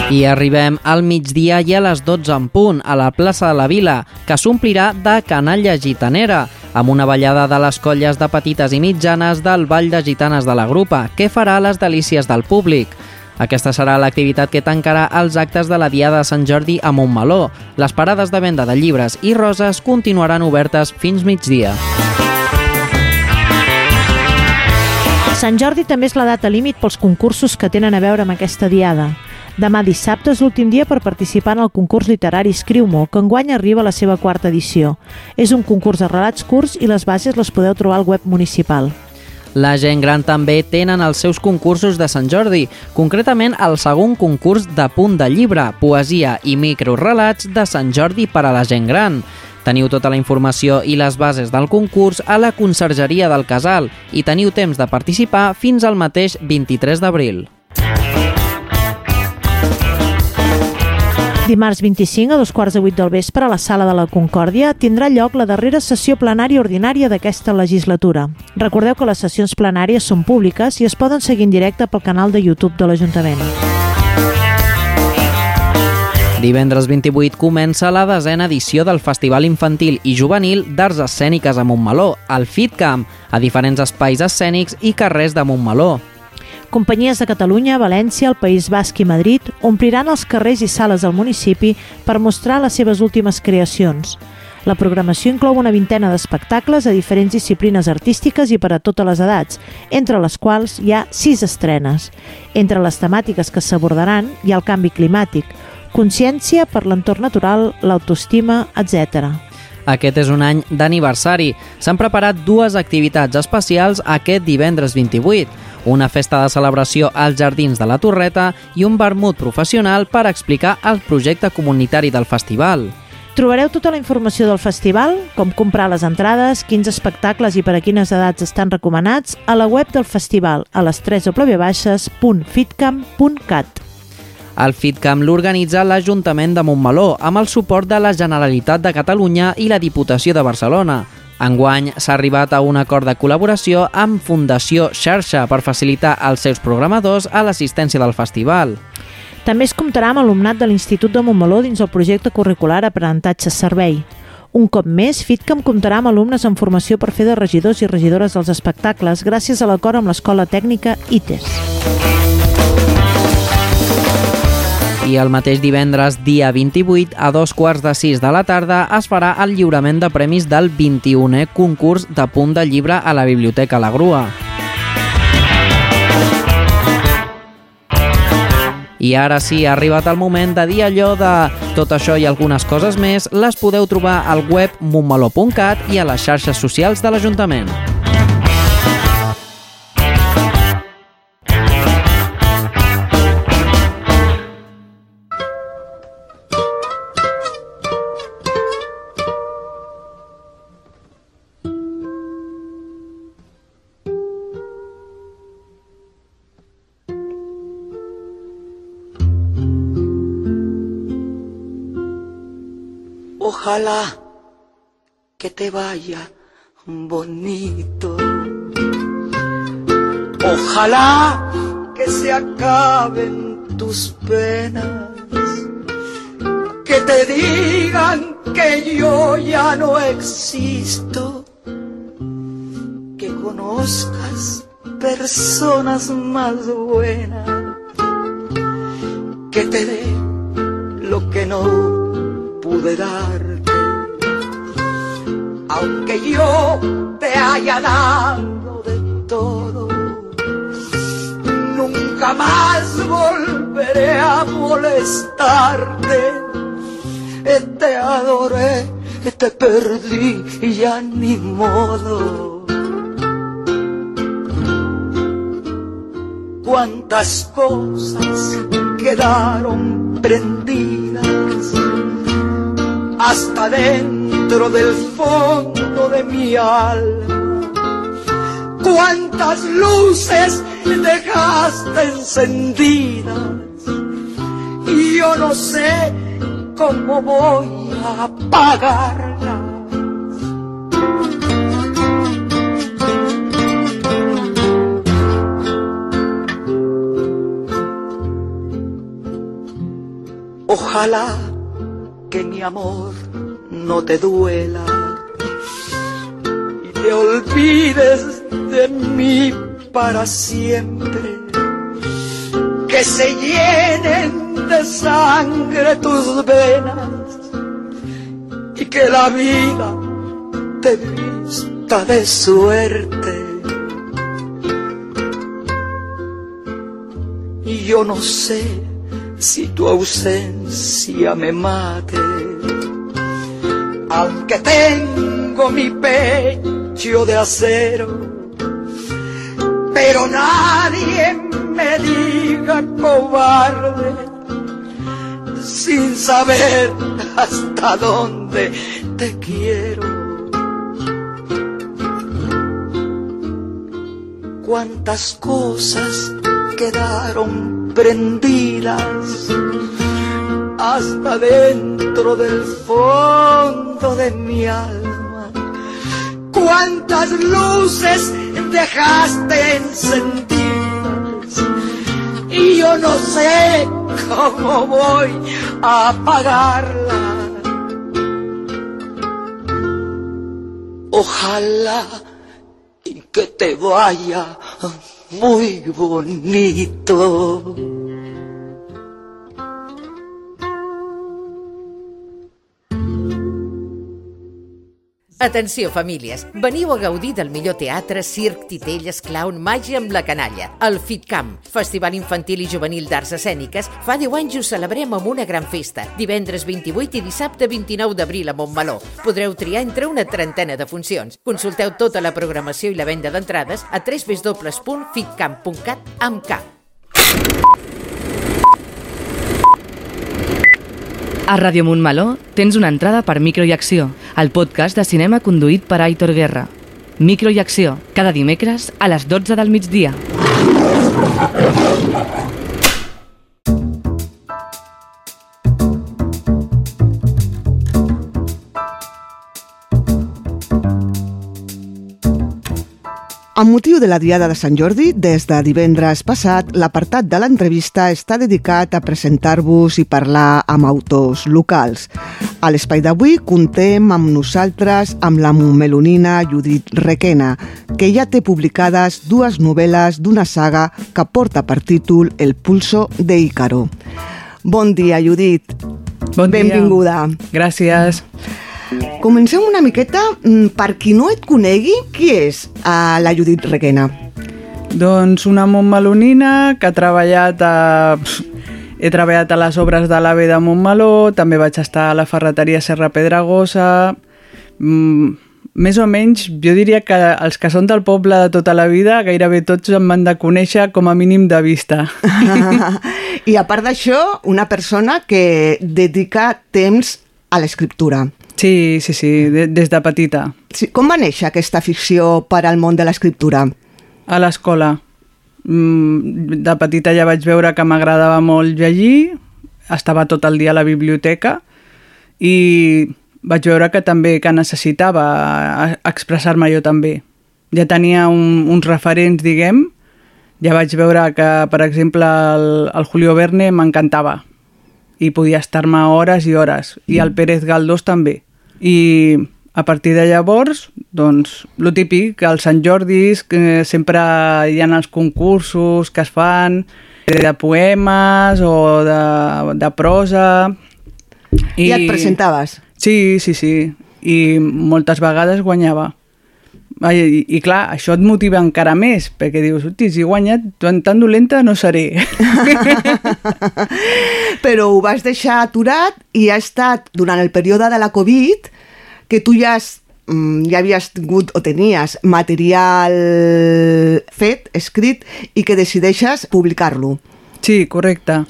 I arribem al migdia i a les 12 en punt a la plaça de la Vila, que s'omplirà de canalla gitanera, amb una ballada de les colles de petites i mitjanes del Ball de Gitanes de la Grupa, que farà les delícies del públic. Aquesta serà l'activitat que tancarà els actes de la Diada de Sant Jordi a Montmeló. Les parades de venda de llibres i roses continuaran obertes fins migdia. Sant Jordi també és la data límit pels concursos que tenen a veure amb aquesta diada. Demà dissabte és l'últim dia per participar en el concurs literari Escriu-m'ho, que enguany arriba a la seva quarta edició. És un concurs de relats curts i les bases les podeu trobar al web municipal. La gent gran també tenen els seus concursos de Sant Jordi, concretament el segon concurs de punt de llibre, poesia i microrelats de Sant Jordi per a la gent gran. Teniu tota la informació i les bases del concurs a la Consergeria del Casal i teniu temps de participar fins al mateix 23 d'abril. Dimarts 25 a dos quarts de vuit del vespre a la Sala de la Concòrdia tindrà lloc la darrera sessió plenària ordinària d'aquesta legislatura. Recordeu que les sessions plenàries són públiques i es poden seguir en directe pel canal de YouTube de l'Ajuntament. Divendres 28 comença la desena edició del Festival Infantil i Juvenil d'Arts Escèniques a Montmeló, al FitCamp, a diferents espais escènics i carrers de Montmeló. Companyies de Catalunya, València, el País Basc i Madrid ompliran els carrers i sales del municipi per mostrar les seves últimes creacions. La programació inclou una vintena d'espectacles a diferents disciplines artístiques i per a totes les edats, entre les quals hi ha sis estrenes. Entre les temàtiques que s'abordaran hi ha el canvi climàtic, consciència per l'entorn natural, l'autoestima, etc. Aquest és un any d'aniversari. S'han preparat dues activitats especials aquest divendres 28, una festa de celebració als Jardins de la Torreta i un vermut professional per explicar el projecte comunitari del festival. Trobareu tota la informació del festival, com comprar les entrades, quins espectacles i per a quines edats estan recomanats, a la web del festival a les 3 www.fitcamp.cat. El FitCamp l'organitza l'Ajuntament de Montmeló amb el suport de la Generalitat de Catalunya i la Diputació de Barcelona. Enguany s'ha arribat a un acord de col·laboració amb Fundació Xarxa per facilitar als seus programadors a l'assistència del festival. També es comptarà amb alumnat de l'Institut de Montmeló dins el projecte curricular Aprenentatge Servei. Un cop més, FitCamp comptarà amb alumnes en formació per fer de regidors i regidores dels espectacles gràcies a l'acord amb l'Escola Tècnica ITES. I el mateix divendres, dia 28, a dos quarts de sis de la tarda, es farà el lliurament de premis del 21è concurs de punt de llibre a la Biblioteca La Grua. I ara sí, ha arribat el moment de dir allò de tot això i algunes coses més, les podeu trobar al web montmeló.cat i a les xarxes socials de l'Ajuntament. Ojalá que te vaya bonito. Ojalá que se acaben tus penas, que te digan que yo ya no existo, que conozcas personas más buenas, que te dé lo que no pude darte, aunque yo te haya dado de todo, nunca más volveré a molestarte. Te adoré, te perdí y ya ni modo. Cuántas cosas quedaron prendidas hasta dentro del fondo de mi alma. Cuántas luces dejaste encendidas y yo no sé cómo voy a apagarlas. Ojalá que mi amor no te duela y te olvides de mí para siempre. Que se llenen de sangre tus venas y que la vida te vista de suerte. Y yo no sé si tu ausencia me mate, aunque tengo mi pecho de acero, pero nadie me diga cobarde, sin saber hasta dónde te quiero. Cuántas cosas quedaron prendidas hasta dentro del fondo de mi alma. Cuántas luces dejaste encendidas y yo no sé cómo voy a apagarla. Ojalá que te vaya muy bonito. Atenció, famílies. Veniu a gaudir del millor teatre, circ, titelles, clown, màgia amb la canalla. El FitCamp, Festival Infantil i Juvenil d'Arts Escèniques, fa 10 anys ho celebrem amb una gran festa. Divendres 28 i dissabte 29 d'abril a Montmeló. Podreu triar entre una trentena de funcions. Consulteu tota la programació i la venda d'entrades a www.fitcamp.cat amb K. A Ràdio Montmeló tens una entrada per Micro i Acció, el podcast de cinema conduït per Aitor Guerra. Micro i Acció, cada dimecres a les 12 del migdia. Amb motiu de la Diada de Sant Jordi, des de divendres passat, l'apartat de l'entrevista està dedicat a presentar-vos i parlar amb autors locals. A l'espai d'avui contem amb nosaltres amb la melonina Judit Requena, que ja té publicades dues novel·les d'una saga que porta per títol El pulso de Ícaro. Bon dia, Judit. Bon dia. Benvinguda. Gràcies. Comencem una miqueta, mm, per qui no et conegui, qui és uh, la Judit Requena? Doncs una montmelonina que ha treballat a... He treballat a les obres de l'AVE de Montmeló, també vaig estar a la ferreteria Serra Pedragosa... Mm, més o menys, jo diria que els que són del poble de tota la vida, gairebé tots em van de conèixer com a mínim de vista. I a part d'això, una persona que dedica temps a l'escriptura. Sí, sí, sí, de, des de petita. Sí, com va néixer aquesta ficció per al món de l'escriptura? A l'escola. Mm, De petita ja vaig veure que m'agradava molt llegir, estava tot el dia a la biblioteca i vaig veure que també que necessitava expressar-me jo també. Ja tenia un, uns referents, diguem, ja vaig veure que, per exemple, el, el Julio Verne m'encantava i podia estar-me hores i hores, i el Pérez Galdós també. I a partir de llavors, doncs, lo típic, que els Sant Jordis, que sempre hi ha els concursos que es fan de poemes o de, de prosa... I, I et presentaves? Sí, sí, sí. I moltes vegades guanyava. I, I clar, això et motiva encara més, perquè dius, hosti, si he guanyat, tan, tan dolenta no seré. Però ho vas deixar aturat i ha estat durant el període de la Covid que tu ja has mm, ja havies tingut o tenies material fet, escrit, i que decideixes publicar-lo. Sí, correcte.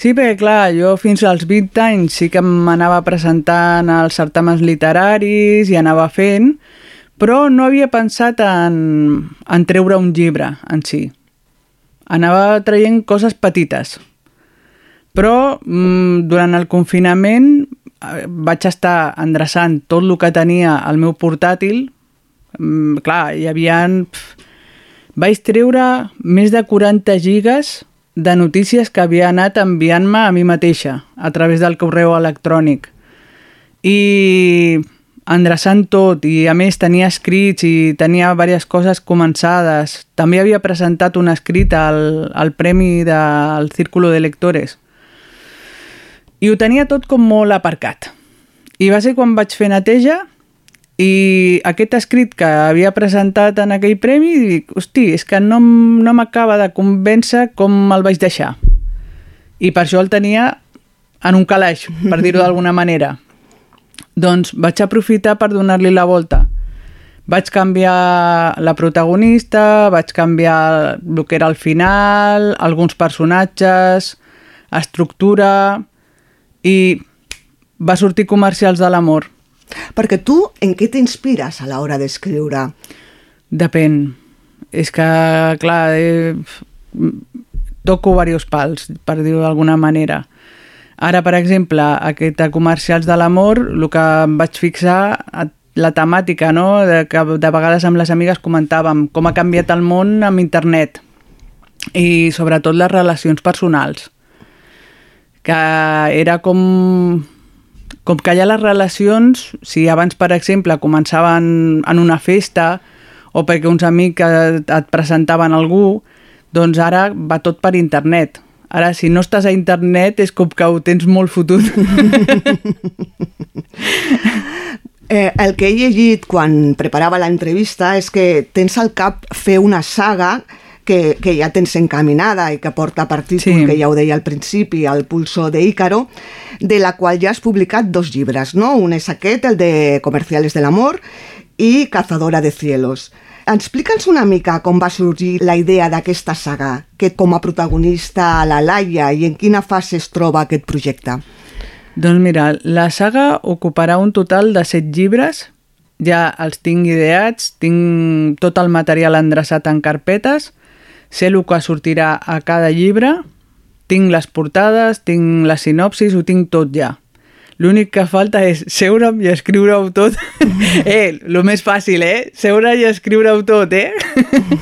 Sí, perquè clar, jo fins als 20 anys sí que m'anava presentant als certàmens literaris i anava fent, però no havia pensat en, en treure un llibre en si. Anava traient coses petites. Però mm, durant el confinament eh, vaig estar endreçant tot el que tenia al meu portàtil. Mm, clar, hi havia... Pff, vaig treure més de 40 gigas de notícies que havia anat enviant-me a mi mateixa a través del correu electrònic. I endreçant tot i a més tenia escrits i tenia diverses coses començades. També havia presentat un escrit al, al premi del Círculo de Lectores. I ho tenia tot com molt aparcat. I va ser quan vaig fer neteja i aquest escrit que havia presentat en aquell premi, dic, hosti, és que no, no m'acaba de convèncer com el vaig deixar. I per això el tenia en un calaix, per dir-ho d'alguna manera. Doncs vaig aprofitar per donar-li la volta. Vaig canviar la protagonista, vaig canviar el que era el final, alguns personatges, estructura i va sortir comercials de l'amor. Perquè tu en què t'inspires a l'hora d'escriure? Depèn. És que, clar, eh, toco diversos pals, per dir-ho d'alguna manera. Ara, per exemple, aquest comercials de l'amor, el que em vaig fixar, la temàtica, no? De, que de vegades amb les amigues comentàvem com ha canviat el món amb internet i sobretot les relacions personals que era com com que ja les relacions, si abans, per exemple, començaven en una festa o perquè uns amics et presentaven algú, doncs ara va tot per internet. Ara, si no estàs a internet, és com que ho tens molt fotut. eh, el que he llegit quan preparava l'entrevista és que tens al cap fer una saga que, que ja tens encaminada i que porta per títol, sí. que ja ho deia al principi, el pulso de Ícaro, de la qual ja has publicat dos llibres, no? Un és aquest, el de Comerciales del Amor, i Cazadora de Cielos. Explica'ns una mica com va sorgir la idea d'aquesta saga, que com a protagonista la Laia i en quina fase es troba aquest projecte. Doncs mira, la saga ocuparà un total de set llibres, ja els tinc ideats, tinc tot el material endreçat en carpetes, sé el que sortirà a cada llibre, tinc les portades, tinc la sinopsis, ho tinc tot ja. L'únic que falta és seure'm i escriure-ho tot. eh, el més fàcil, eh? Seure i escriure-ho tot, eh?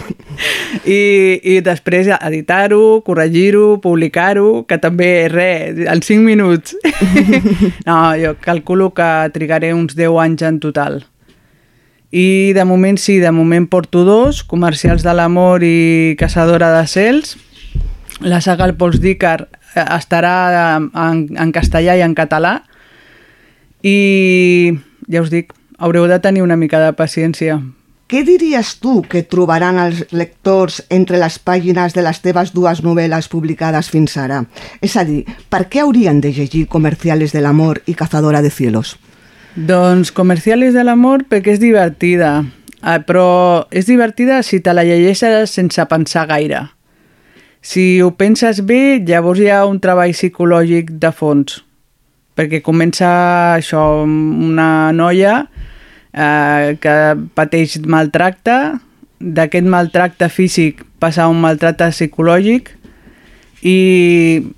I, I després editar-ho, corregir-ho, publicar-ho, que també, res, en 5 minuts. no, jo calculo que trigaré uns 10 anys en total. I de moment sí, de moment porto dos, Comercials de l'Amor i Caçadora de Cels. La saga El Pols d'Ícar eh, estarà en, en castellà i en català i ja us dic, haureu de tenir una mica de paciència. Què diries tu que trobaran els lectors entre les pàgines de les teves dues novel·les publicades fins ara? És a dir, per què haurien de llegir Comerciales del Amor i Cazadora de Cielos? Doncs Comerciales del Amor perquè és divertida, ah, però és divertida si te la llegeixes sense pensar gaire. Si ho penses bé, llavors hi ha un treball psicològic de fons perquè comença això, una noia eh, que pateix maltracte, d'aquest maltracte físic passa a un maltracte psicològic i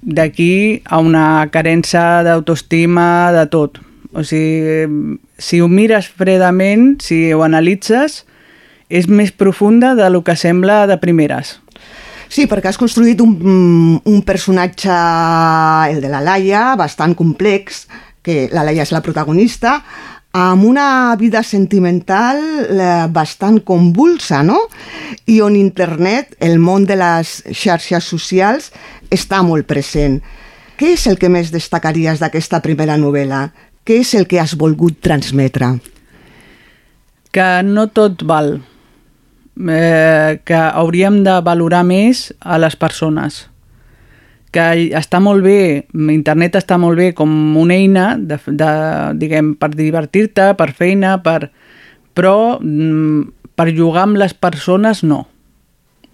d'aquí a una carència d'autoestima de tot. O sigui, si ho mires fredament, si ho analitzes, és més profunda de lo que sembla de primeres. Sí, perquè has construït un, un personatge, el de la Laia, bastant complex, que la Laia és la protagonista, amb una vida sentimental eh, bastant convulsa, no? I on internet, el món de les xarxes socials, està molt present. Què és el que més destacaries d'aquesta primera novel·la? Què és el que has volgut transmetre? Que no tot val. Eh, que hauríem de valorar més a les persones que està molt bé, internet està molt bé com una eina de, de, diguem, per divertir-te, per feina, per... però mm, per jugar amb les persones no.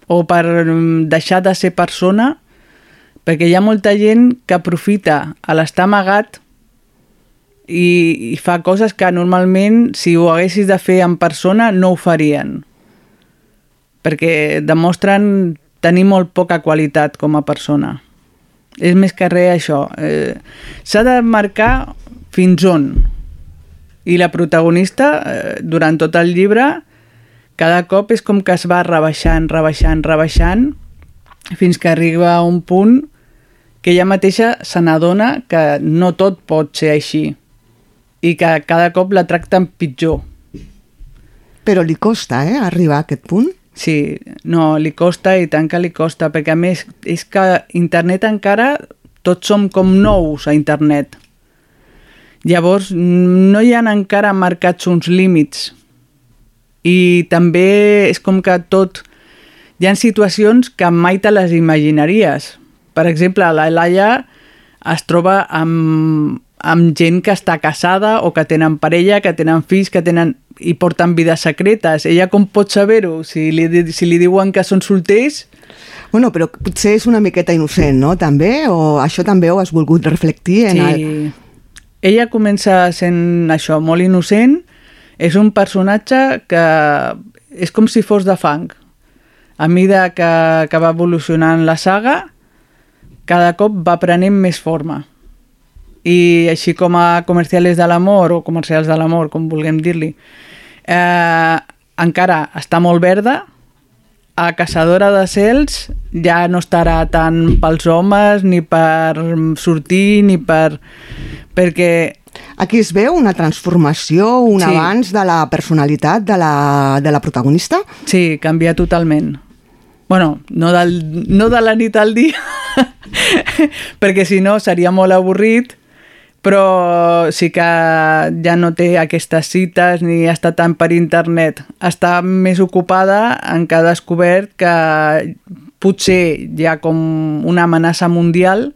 O per mm, deixar de ser persona, perquè hi ha molta gent que aprofita a l'estar amagat i, i fa coses que normalment, si ho haguessis de fer en persona, no ho farien. Perquè demostren tenir molt poca qualitat com a persona és més que res això. Eh, S'ha de marcar fins on. I la protagonista, eh, durant tot el llibre, cada cop és com que es va rebaixant, rebaixant, rebaixant, fins que arriba a un punt que ella mateixa se n'adona que no tot pot ser així i que cada cop la tracten pitjor. Però li costa, eh, arribar a aquest punt? Sí, no, li costa i tant que li costa, perquè a més és que internet encara tots som com nous a internet. Llavors no hi han encara marcats uns límits i també és com que tot... Hi ha situacions que mai te les imaginaries. Per exemple, la Laia es troba amb, amb gent que està casada o que tenen parella, que tenen fills, que tenen i porten vides secretes. Ella com pot saber-ho? Si, li, si li diuen que són solters... Bueno, però potser és una miqueta innocent, no? També? O això també ho has volgut reflectir en sí. el... Ella comença sent això, molt innocent. És un personatge que és com si fos de fang. A mida que, que va evolucionant la saga, cada cop va prenent més forma i així com a comercials de l'amor o comercials de l'amor, com vulguem dir-li, eh, encara està molt verda, a Caçadora de Cels ja no estarà tant pels homes, ni per sortir, ni per... perquè... Aquí es veu una transformació, un sí. avanç de la personalitat de la, de la protagonista? Sí, canvia totalment. bueno, no, del, no de la nit al dia, perquè si no seria molt avorrit, però sí que ja no té aquestes cites ni està tant per internet. Està més ocupada en ha descobert que potser ha com una amenaça mundial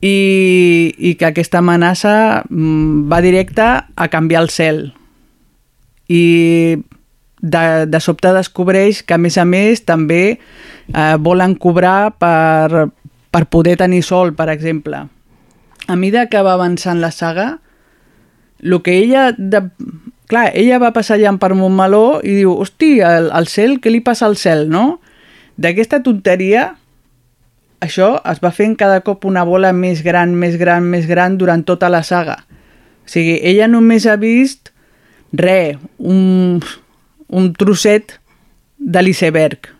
i, i que aquesta amenaça mm, va directa a canviar el cel. I de, de sobte descobreix que, a més a més, també eh, volen cobrar per, per poder tenir sol, per exemple a mida que va avançant la saga, el que ella... De... Clar, ella va passejant per Montmeló i diu, hosti, el, el cel, què li passa al cel, no? D'aquesta tonteria, això es va fent cada cop una bola més gran, més gran, més gran durant tota la saga. O sigui, ella només ha vist re, un, un trosset de l'iceberg.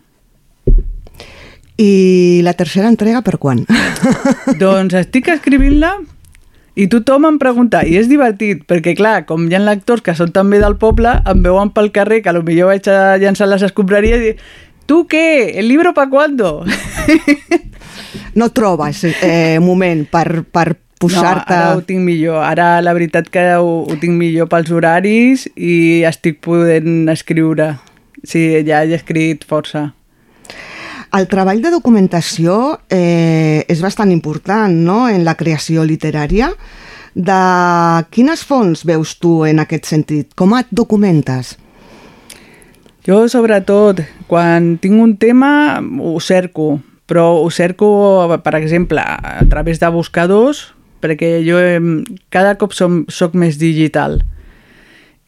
I la tercera entrega per quan? doncs estic escrivint-la i tothom em pregunta, i és divertit, perquè clar, com hi ha lectors que són també del poble, em veuen pel carrer, que potser vaig a llançar les escombraries i tu què? El libro pa cuándo? No trobes eh, moment per, per posar-te... No, ara ho tinc millor. Ara la veritat que ho, ho tinc millor pels horaris i estic podent escriure. Sí, ja he escrit força. El treball de documentació eh, és bastant important no? en la creació literària. De quines fonts veus tu en aquest sentit? Com et documentes? Jo, sobretot, quan tinc un tema, ho cerco, però ho cerco, per exemple, a través de buscadors, perquè jo cada cop som, soc més digital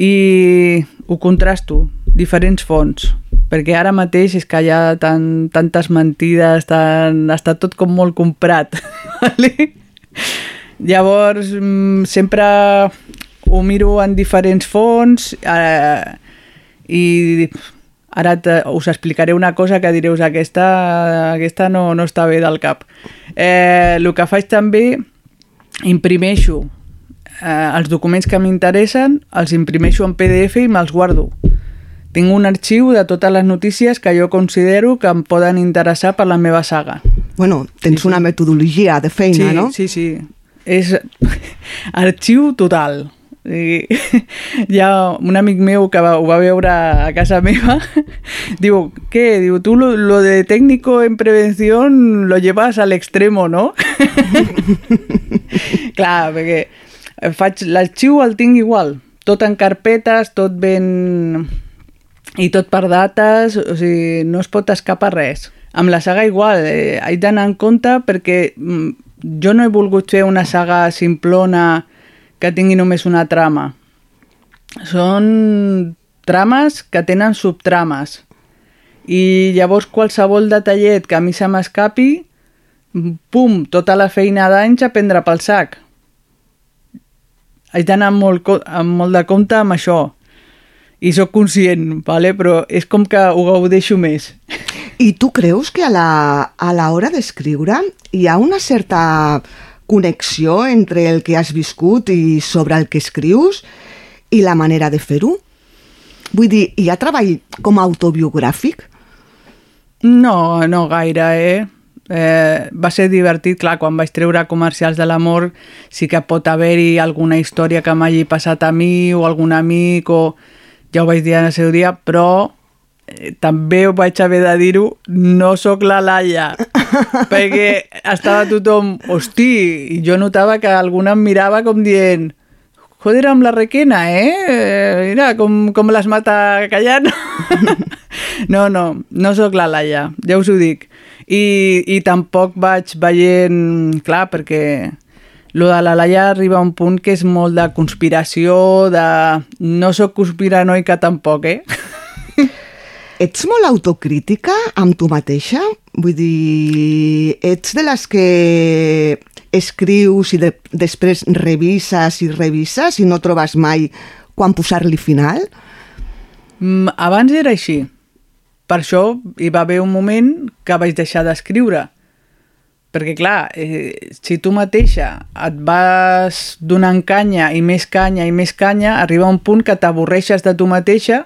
i ho contrasto, diferents fonts perquè ara mateix és que hi ha tan, tantes mentides, tan, està tot com molt comprat. vale? Llavors, mm, sempre ho miro en diferents fonts eh, i ara te, us explicaré una cosa que direus aquesta, aquesta no, no està bé del cap. Eh, el que faig també, imprimeixo eh, els documents que m'interessen, els imprimeixo en PDF i me'ls guardo. Tinc un arxiu de totes les notícies que jo considero que em poden interessar per la meva saga. Bueno, tens sí, sí. una metodologia de feina, sí, no? Sí, sí. És arxiu total. I hi ha un amic meu que va, ho va veure a casa meva diu, què? Diu, tu lo, lo de técnico en prevención lo llevas al extremo, no? Clar, perquè faig l'arxiu el tinc igual, tot en carpetes, tot ben... i tot per dates, o sigui, no es pot escapar res. Amb la saga igual, eh, haig d'anar en compte perquè mm, jo no he volgut fer una saga simplona que tingui només una trama. Són trames que tenen subtrames. I llavors qualsevol detallet que a mi se m'escapi, pum, tota la feina d'anys a prendre pel sac haig d'anar molt, amb molt de compte amb això i sóc conscient, vale? però és com que ho gaudeixo més. I tu creus que a la, a l'hora d'escriure hi ha una certa connexió entre el que has viscut i sobre el que escrius i la manera de fer-ho? Vull dir, hi ha treball com a autobiogràfic? No, no gaire, eh? Eh, va ser divertit, clar, quan vaig treure comercials de l'amor sí que pot haver-hi alguna història que m'hagi passat a mi o algun amic o ja ho vaig dir en el seu dia, però eh, també ho vaig haver de dir-ho, no sóc la Laia, perquè estava tothom, hosti, i jo notava que alguna em mirava com dient, joder, amb la requena, eh? Mira, com, com les mata callant. no, no, no sóc la Laia, ja us ho dic. I, i tampoc vaig veient, clar, perquè lo de la Laia arriba a un punt que és molt de conspiració, de... No sóc conspiranoica tampoc, eh? Ets molt autocrítica amb tu mateixa? Vull dir, ets de les que escrius i de, després revises i revises i no trobes mai quan posar-li final? Mm, abans era així. Per això hi va haver un moment que vaig deixar d'escriure. Perquè, clar, eh, si tu mateixa et vas donant canya i més canya i més canya, arriba un punt que t'avorreixes de tu mateixa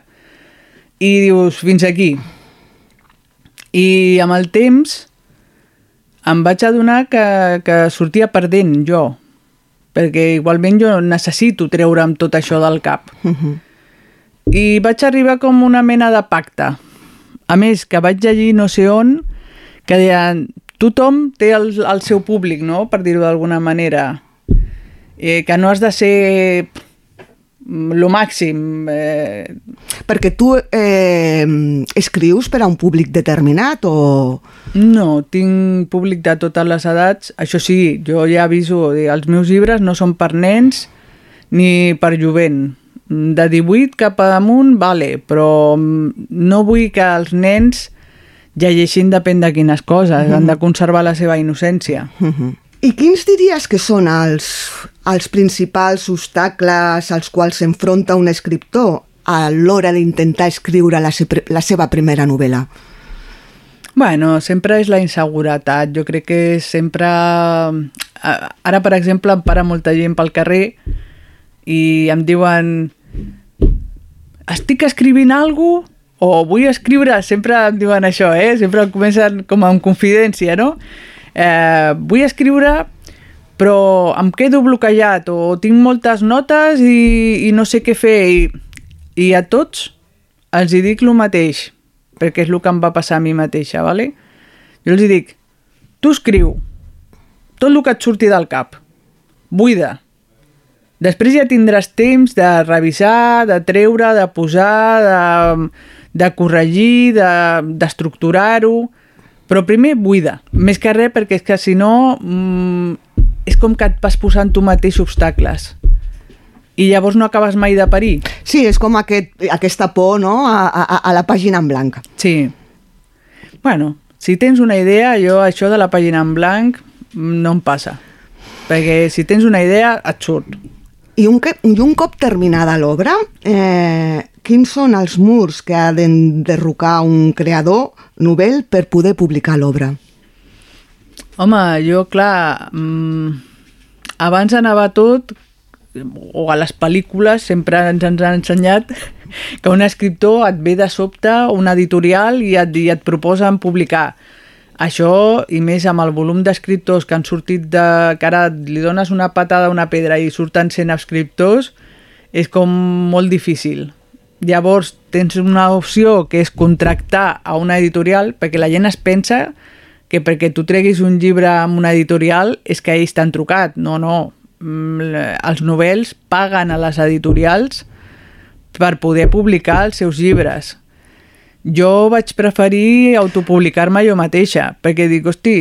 i dius, fins aquí. I amb el temps em vaig adonar que, que sortia perdent jo, perquè igualment jo necessito treure'm tot això del cap. Uh Mhm. -huh. I vaig arribar com una mena de pacte a més, que vaig llegir no sé on, que deien, tothom té el, el seu públic, no?, per dir-ho d'alguna manera. Eh, que no has de ser lo màxim. Eh... Perquè tu eh, escrius per a un públic determinat o...? No, tinc públic de totes les edats. Això sí, jo ja aviso, els meus llibres no són per nens ni per jovent de 18 cap amunt, vale, però no vull que els nens llegeixin depèn de quines coses, mm -hmm. han de conservar la seva innocència. Mm -hmm. I quins diries que són els, els principals obstacles als quals s'enfronta un escriptor a l'hora d'intentar escriure la, se la seva primera novel·la? Bueno, sempre és la inseguretat. Jo crec que sempre... Ara, per exemple, em para molta gent pel carrer i em diuen estic escrivint alguna o vull escriure, sempre em diuen això, eh? sempre em comencen com amb confidència, no? Eh, vull escriure però em quedo bloquejat o tinc moltes notes i, i no sé què fer i, i a tots els hi dic el mateix perquè és el que em va passar a mi mateixa, ¿vale? jo els hi dic tu escriu tot el que et surti del cap buida Després ja tindràs temps de revisar, de treure, de posar, de, de corregir, d'estructurar-ho, de, però primer buida. Més que res perquè és que si no mmm, és com que et vas posant tu mateix obstacles i llavors no acabes mai de parir. Sí, és com aquest, aquesta por no? a, a, a la pàgina en blanc. Sí. Bueno, si tens una idea, jo això de la pàgina en blanc no em passa. perquè si tens una idea et surt. I un, I un cop terminada l'obra, eh, quins són els murs que ha d'enderrocar un creador novel per poder publicar l'obra? Home, jo, clar, mmm, abans anava tot, o a les pel·lícules sempre ens, ens han ensenyat que un escriptor et ve de sobte una editorial i et, i et proposen publicar. Això, i més amb el volum d'escriptors que han sortit de... que ara li dones una patada a una pedra i surten 100 escriptors, és com molt difícil. Llavors, tens una opció que és contractar a una editorial perquè la gent es pensa que perquè tu treguis un llibre amb una editorial és que ells t'han trucat. No, no. Mm, Els novels paguen a les editorials per poder publicar els seus llibres. Jo vaig preferir autopublicar-me jo mateixa, perquè dic, hosti,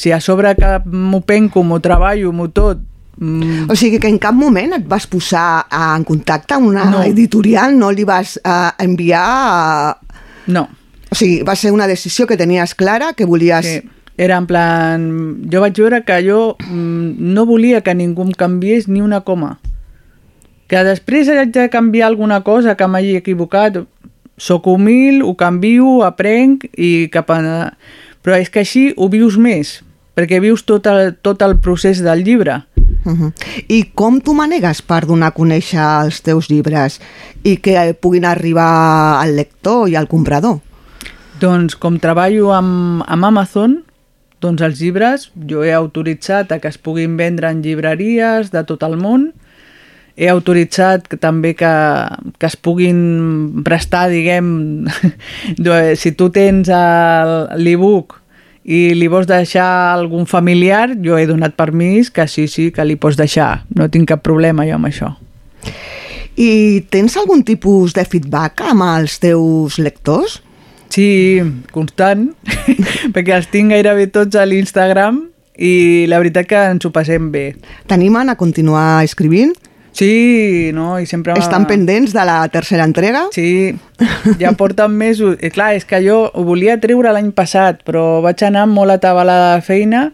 si a sobre que m'ho penco, m'ho treballo, m'ho tot... Mm. O sigui que en cap moment et vas posar en contacte amb una No. editorial, no li vas eh, enviar... No. O sigui, va ser una decisió que tenies clara, que volies... Sí. Era en plan... Jo vaig veure que jo mm, no volia que ningú em canviés ni una coma. Que després haig de canviar alguna cosa que m'hagi equivocat. Soc humil, ho canvio, aprenc i cap a... Però és que així ho vius més, perquè vius tot el, tot el procés del llibre. Uh -huh. I com tu manegues per donar a conèixer els teus llibres i que puguin arribar al lector i al comprador? Doncs com treballo amb, amb Amazon, doncs els llibres jo he autoritzat a que es puguin vendre en llibreries de tot el món, he autoritzat que, també que, que es puguin prestar, diguem, si tu tens l'e-book i li vols deixar a algun familiar, jo he donat permís que sí, sí, que li pots deixar. No tinc cap problema jo amb això. I tens algun tipus de feedback amb els teus lectors? Sí, constant, perquè els tinc gairebé tots a l'Instagram i la veritat que ens ho passem bé. T'animen a continuar escrivint? Sí, no, i sempre... Estan pendents de la tercera entrega? Sí, ja porten mesos. I clar, és que jo ho volia treure l'any passat, però vaig anar molt atabalada de feina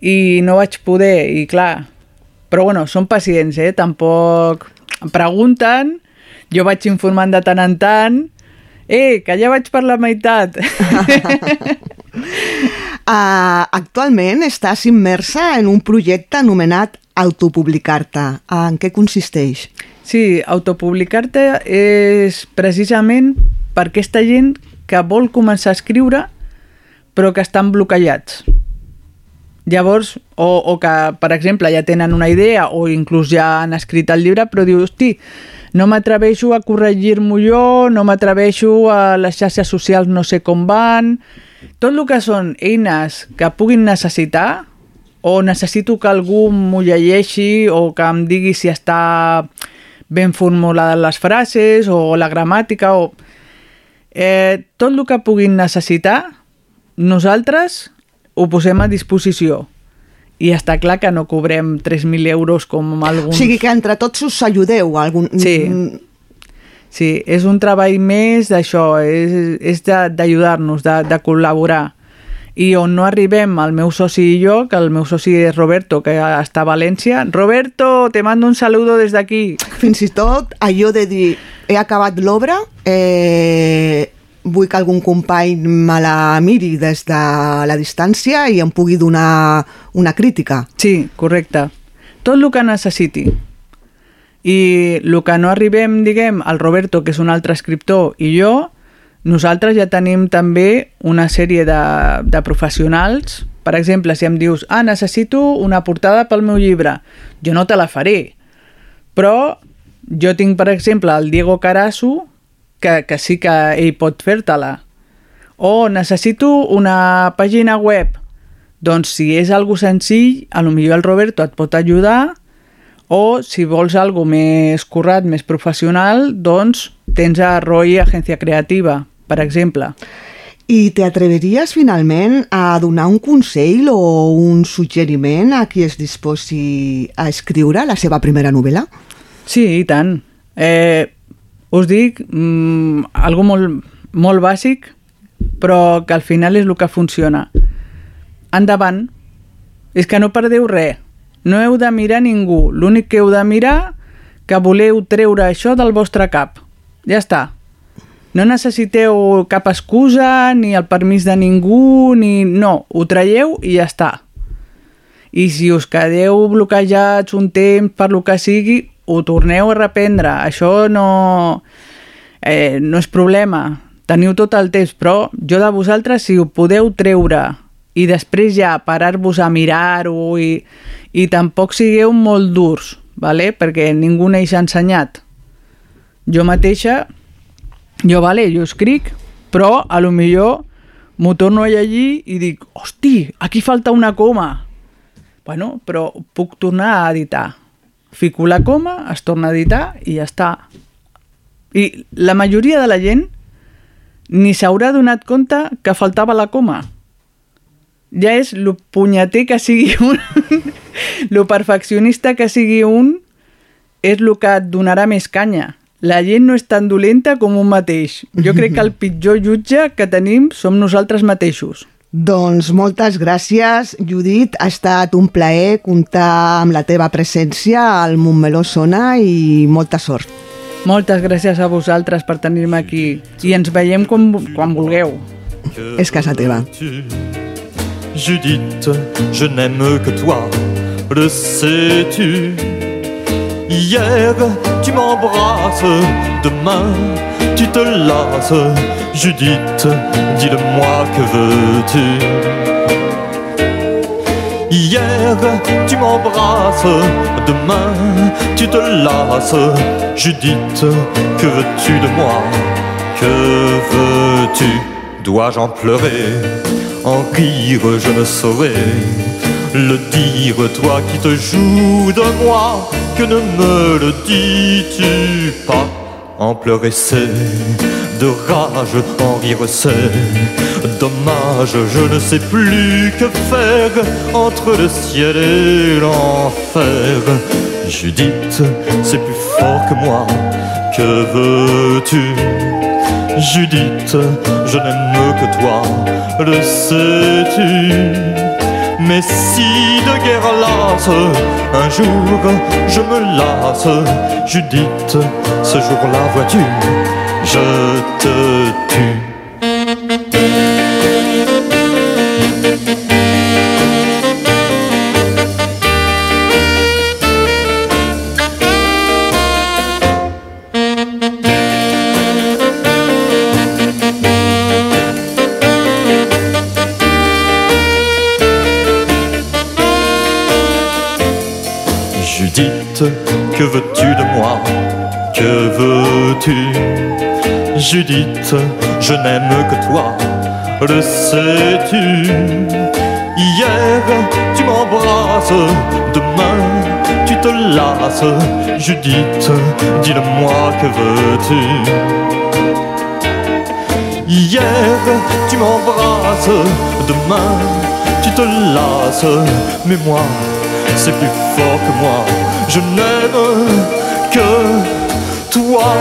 i no vaig poder, i clar... Però bueno, són pacients, eh? Tampoc... Em pregunten, jo vaig informant de tant en tant, eh, que ja vaig per la meitat. Uh, actualment estàs immersa en un projecte anomenat Autopublicar-te. En què consisteix? Sí, autopublicar-te és precisament per aquesta gent que vol començar a escriure però que estan bloquejats. Llavors, o, o que, per exemple, ja tenen una idea o inclús ja han escrit el llibre, però diu, hosti, no m'atreveixo a corregir-m'ho jo, no m'atreveixo a les xarxes socials no sé com van... Tot el que són eines que puguin necessitar o necessito que algú m'ho llegeixi o que em digui si està ben formulades les frases o la gramàtica o... Eh, tot el que puguin necessitar, nosaltres ho posem a disposició. I està clar que no cobrem 3.000 euros com alguns... O sigui que entre tots us ajudeu. Algun... Sí. Sí, és un treball més d'això, és, és de- d'ajudar-nos, de, de col·laborar. I on no arribem, el meu soci i jo, que el meu soci és Roberto, que està a València. Roberto, te mando un saludo des d'aquí. Fins i tot allò de dir he acabat l'obra, eh, vull que algun company me la miri des de la distància i em pugui donar una crítica. Sí, correcte. Tot el que necessiti. I el que no arribem, diguem, al Roberto, que és un altre escriptor, i jo, nosaltres ja tenim també una sèrie de, de professionals. Per exemple, si em dius, ah, necessito una portada pel meu llibre, jo no te la faré. Però jo tinc, per exemple, el Diego Carasso, que, que sí que ell pot fer-te-la. O necessito una pàgina web. Doncs si és algo senzill, a lo millor el Roberto et pot ajudar o si vols algo més currat, més professional, doncs tens a Roy Agència Creativa, per exemple. I t'atreveries finalment a donar un consell o un suggeriment a qui es disposi a escriure la seva primera novel·la? Sí, i tant. Eh, us dic mm, algo molt, molt bàsic, però que al final és el que funciona. Endavant. És que no perdeu res. no heu de mirar ningú. L'únic que heu de mirar que voleu treure això del vostre cap. Ja està. No necessiteu cap excusa, ni el permís de ningú, ni... No, ho traieu i ja està. I si us quedeu bloquejats un temps per lo que sigui, ho torneu a reprendre. Això no, eh, no és problema. Teniu tot el temps, però jo de vosaltres, si ho podeu treure i després ja parar-vos a mirar-ho i, i tampoc sigueu molt durs, vale? perquè ningú neix ensenyat. Jo mateixa, jo, vale, jo escric, però a lo millor m'ho torno a llegir i dic, hosti, aquí falta una coma. Bueno, però puc tornar a editar. Fico la coma, es torna a editar i ja està. I la majoria de la gent ni s'haurà donat compte que faltava la coma. Ja és lo punyeter que sigui un, lo perfeccionista que sigui un, és el que et donarà més canya. La gent no és tan dolenta com un mateix. Jo crec que el pitjor jutge que tenim som nosaltres mateixos. Doncs moltes gràcies, Judit. Ha estat un plaer comptar amb la teva presència al Montmeló Sona i molta sort. Moltes gràcies a vosaltres per tenir-me aquí i ens veiem quan, quan vulgueu. És casa teva. Judith, je n'aime que toi, le sais-tu Hier, tu m'embrasses, demain, tu te lasses. Judith, dis-le-moi, que veux-tu? Hier, tu m'embrasses, demain, tu te lasses. Judith, que veux-tu de moi? Que veux-tu? Dois-je en pleurer? En rire, je ne saurais? Le dire, toi qui te joues de moi, que ne me le dis-tu pas? En pleurer c'est de rage, en rire c'est dommage, je ne sais plus que faire entre le ciel et l'enfer. Judith, c'est plus fort que moi, que veux-tu? Judith, je n'aime que toi, le sais-tu? Mais si de guerre lasse, un jour je me lasse, Judith, ce jour-là, vois-tu, je te tue. Judith, je n'aime que toi, le sais-tu? Hier, tu m'embrasses, demain, tu te lasses. Judith, dis-le-moi, que veux-tu? Hier, tu m'embrasses, demain, tu te lasses. Mais moi, c'est plus fort que moi. Je n'aime que toi.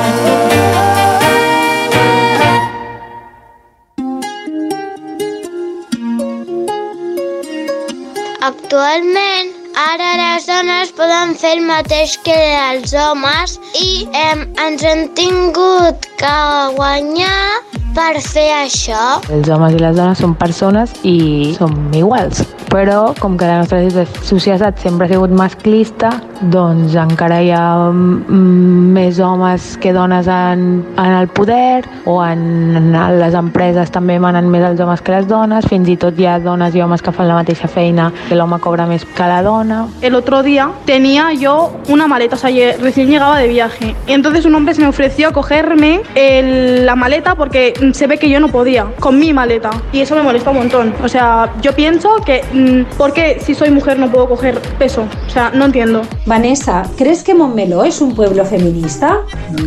Actualment, ara les dones poden fer el mateix que els homes i hem, ens hem tingut que guanyar per fer això. Els homes i les dones són persones i som iguals. Però, com que la nostra societat sempre ha sigut masclista, doncs encara hi ha mm, més homes que dones en, en el poder o en, en les empreses també manen més els homes que les dones, fins i tot hi ha dones i homes que fan la mateixa feina que l'home cobra més que la dona. El otro día tenía yo una maleta, o sea, recién llegaba de viaje. Y entonces un hombre se me ofreció a cogerme el, la maleta porque se ve que yo no podía, con mi maleta. Y eso me molesta un montón. O sea, yo pienso que, ¿por qué si soy mujer no puedo coger peso? O sea, no entiendo. Vanessa, ¿crees que Montmeló es un pueblo feminista?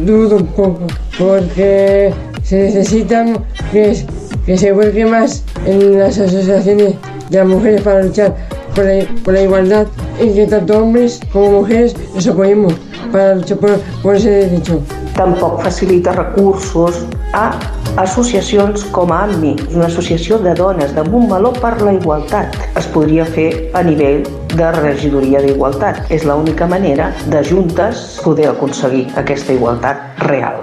Dudo un poco, porque se necesita que, que se vuelque más en las asociaciones de las mujeres para luchar por la, por la igualdad y que tanto hombres como mujeres nos apoyemos. para luchar por, por ese derecho. Tampoc facilita recursos a associacions com a AMMI, una associació de dones de Montmeló per la igualtat. Es podria fer a nivell de regidoria d'igualtat. És l'única manera de juntes poder aconseguir aquesta igualtat real.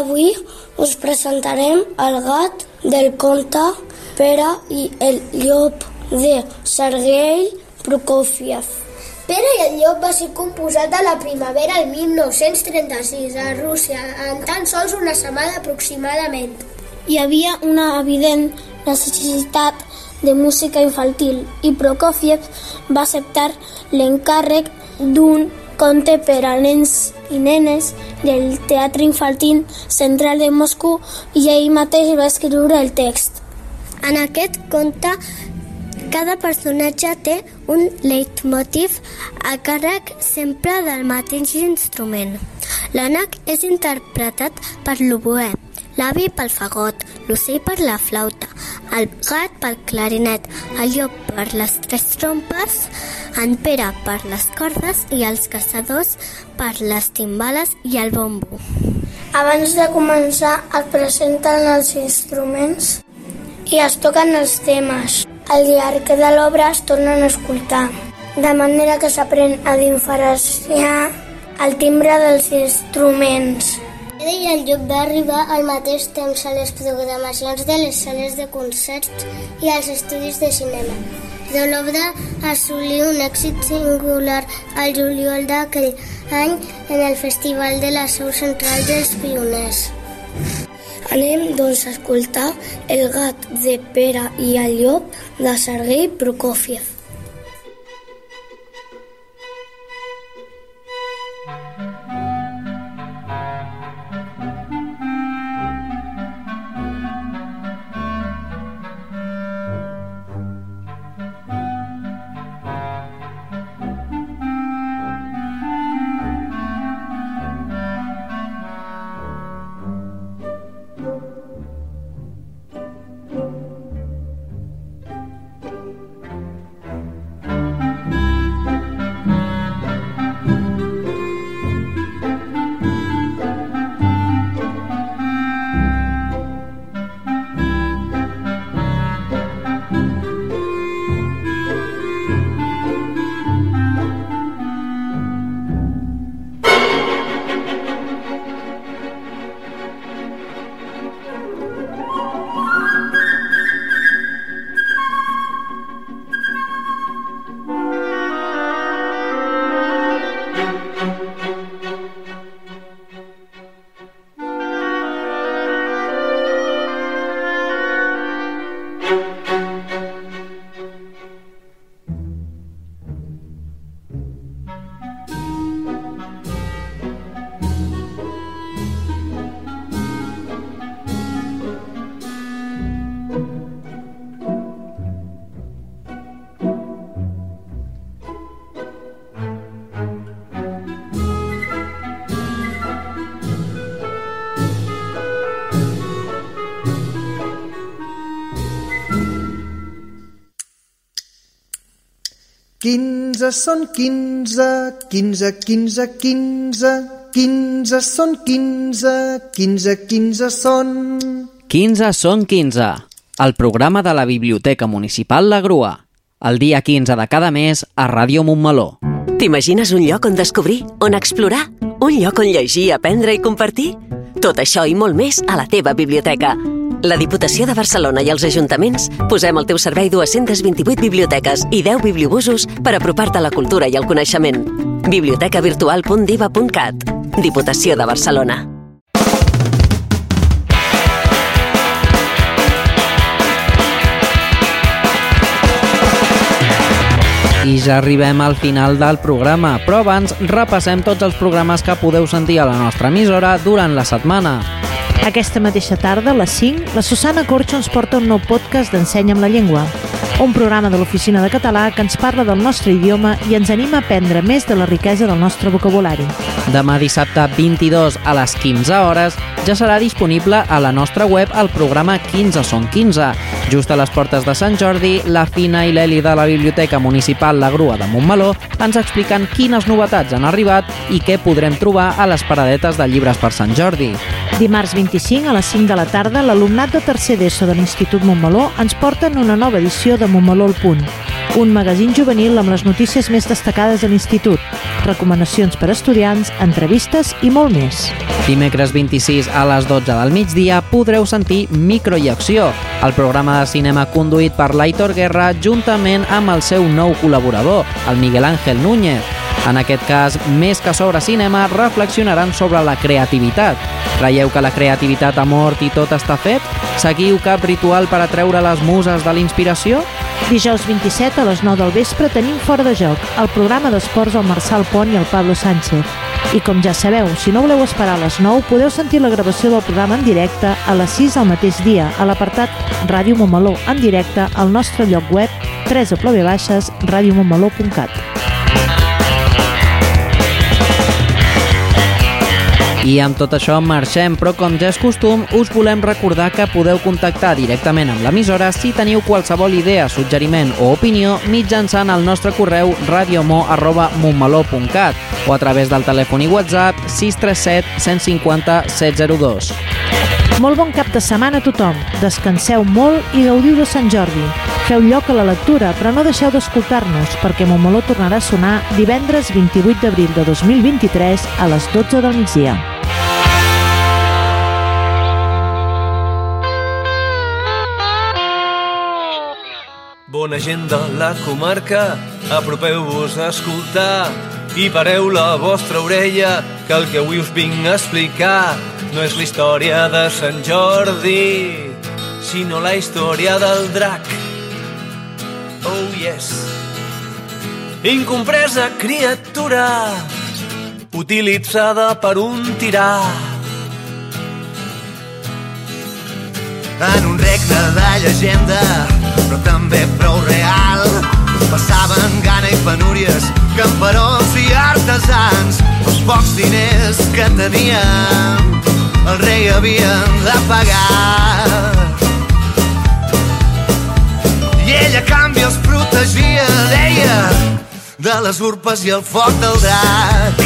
D'avui us presentarem el gat del conte Pere i el llop de Sergei Prokofiev. Pere i el llop va ser composat a la primavera del 1936 a Rússia, en tan sols una setmana aproximadament. Hi havia una evident necessitat de música infantil i Prokofiev va acceptar l'encàrrec d'un conte per a nens i nenes del Teatre Infantil Central de Moscou i ell mateix va escriure el text. En aquest conte, cada personatge té un leitmotiv a càrrec sempre del mateix instrument. L'ànec és interpretat per l'oboè, l'avi pel fagot, l'ocell per la flauta, el gat pel clarinet, el llop per les tres trompes, en Pere per les cordes i els caçadors per les timbales i el bombo. Abans de començar es presenten els instruments i es toquen els temes. Al llarg de l'obra es tornen a escoltar, de manera que s'aprèn a diferenciar el timbre dels instruments. Pere i el llop va arribar al mateix temps a les programacions de les sales de concerts i als estudis de cinema. De l'obra assolí un èxit singular al juliol d'aquell any en el Festival de la Seu Central dels Pioners. Anem, doncs, a escoltar El gat de Pere i el llop de Sergei Prokofiev. Quinze són quinze, quinze, quinze, quinze, quinze són quinze, quinze, quinze són... 15 són 15, el programa de la Biblioteca Municipal La Grua. El dia 15 de cada mes a Ràdio Montmeló. T'imagines un lloc on descobrir, on explorar? Un lloc on llegir, aprendre i compartir? Tot això i molt més a la teva biblioteca. La Diputació de Barcelona i els ajuntaments posem al teu servei 228 biblioteques i 10 bibliobusos per apropar-te a la cultura i el coneixement. bibliotecavirtual.diva.cat Diputació de Barcelona. I ja arribem al final del programa, però abans repassem tots els programes que podeu sentir a la nostra emissora durant la setmana. Aquesta mateixa tarda, a les 5, la Susana Corxo ens porta un nou podcast d'Ensenya'm la llengua, un programa de l'Oficina de Català que ens parla del nostre idioma i ens anima a aprendre més de la riquesa del nostre vocabulari. Demà dissabte 22 a les 15 hores ja serà disponible a la nostra web el programa 15 són 15. Just a les portes de Sant Jordi, la Fina i l'Eli de la Biblioteca Municipal La Grua de Montmeló ens expliquen quines novetats han arribat i què podrem trobar a les paradetes de llibres per Sant Jordi. Dimarts 25 a les 5 de la tarda, l'alumnat de tercer d'ESO de l'Institut Montmeló ens porten una nova edició de Montmeló al punt, un magazín juvenil amb les notícies més destacades de l'Institut, recomanacions per a estudiants, entrevistes i molt més. Dimecres 26 a les 12 del migdia podreu sentir Micro i Acció, el programa de cinema conduït per l'Aitor Guerra juntament amb el seu nou col·laborador, el Miguel Ángel Núñez. En aquest cas, més que sobre cinema, reflexionaran sobre la creativitat. Creieu que la creativitat ha mort i tot està fet? Seguiu cap ritual per atreure les muses de l'inspiració? Dijous 27 a les 9 del vespre tenim Fora de Joc, el programa d'esports al Marçal Pont i el Pablo Sánchez. I com ja sabeu, si no voleu esperar a les 9, podeu sentir la gravació del programa en directe a les 6 al mateix dia, a l'apartat Ràdio Montmeló, en directe al nostre lloc web www.radiomontmeló.cat. I amb tot això marxem, però com ja és costum, us volem recordar que podeu contactar directament amb l'emissora si teniu qualsevol idea, suggeriment o opinió mitjançant el nostre correu radiomo.montmeló.cat o a través del telèfon i WhatsApp 637 150 702. Molt bon cap de setmana a tothom. Descanseu molt i gaudiu de Sant Jordi. Feu lloc a la lectura, però no deixeu d'escoltar-nos, perquè Montmeló tornarà a sonar divendres 28 d'abril de 2023 a les 12 del migdia. Bona gent de la comarca, apropeu-vos a escoltar i pareu la vostra orella, que el que avui us vinc a explicar no és la història de Sant Jordi, sinó la història del drac. Oh yes. Incompresa criatura, utilitzada per un tirà. en un regne de llegenda, però també prou real. Passaven gana i penúries, camperols i artesans, els pocs diners que teníem, el rei havia de pagar. I ell a canvi els protegia, deia, de les urpes i el foc del drac.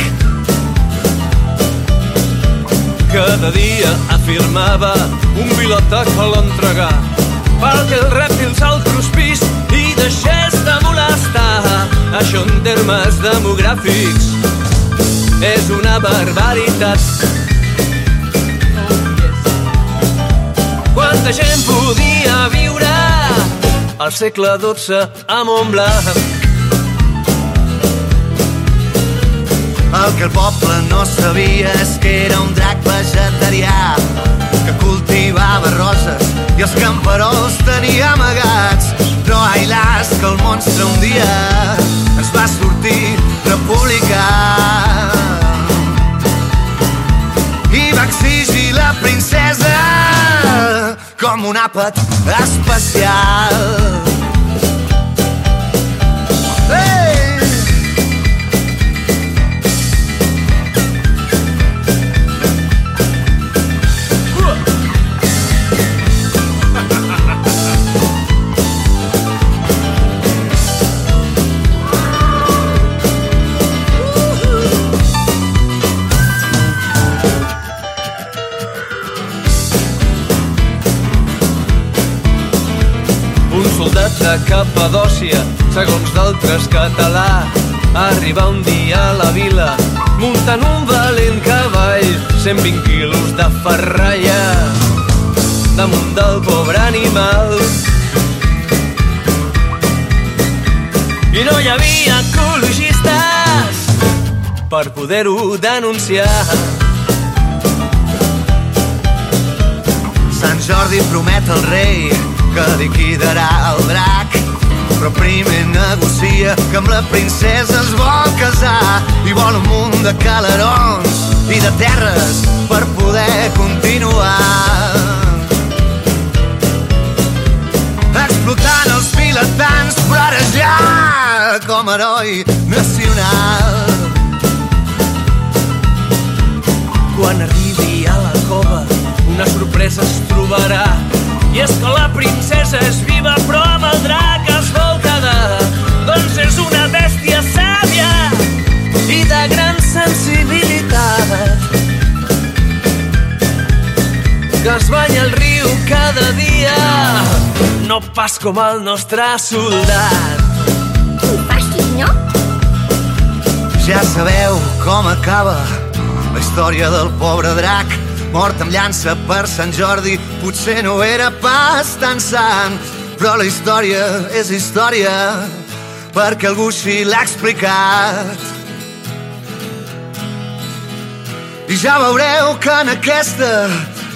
Cada dia afirmava un pilota que l'entregà perquè els rèptils al cruspís i deixés de molestar. Això en termes demogràfics és una barbaritat. Quanta gent podia viure al segle XII a Montblanc? El que el poble no sabia és que era un drac vegetarià que cultivava roses i els camperols tenia amagats. Però ai las que el monstre un dia ens va sortir republicà. I va exigir la princesa com un àpat especial. Hey! Capadòcia, segons d'altres català, arriba un dia a la vila muntant un valent cavall, 120 quilos de ferralla damunt del pobre animal. I no hi havia ecologistes per poder-ho denunciar. Sant Jordi promet al rei que liquidarà el drac però primer negocia que amb la princesa es vol casar i vol un munt de calarons i de terres per poder continuar. Explotant els vilatans, però ara ja com a heroi nacional. Quan arribi a la cova, una sorpresa es trobarà. I és que la princesa és viva, però amb el drac és una bèstia sàvia i de gran sensibilitat. Que es banya al riu cada dia, no pas com el nostre soldat. Fàstic, no? Ja sabeu com acaba la història del pobre drac mort amb llança per Sant Jordi potser no era pas tan sant però la història és història perquè algú així l'ha explicat i ja veureu que en aquesta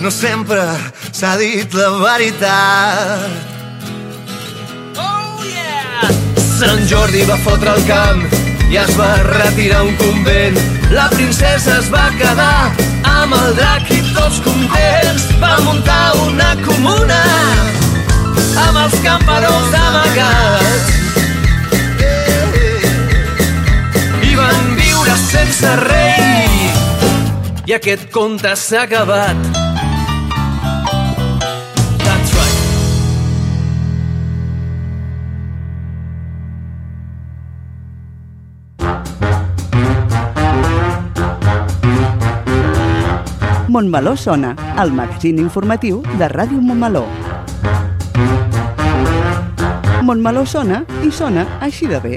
no sempre s'ha dit la veritat Sant Jordi va fotre el camp i es va retirar un convent. La princesa es va quedar amb el drac i tots contents. Va muntar una comuna amb els camperols amagats. Sense rei i aquest conte s'ha acabat. Montmeló sona, el magazín informatiu de Ràdio Montmeló. Montmeló sona i sona així de bé.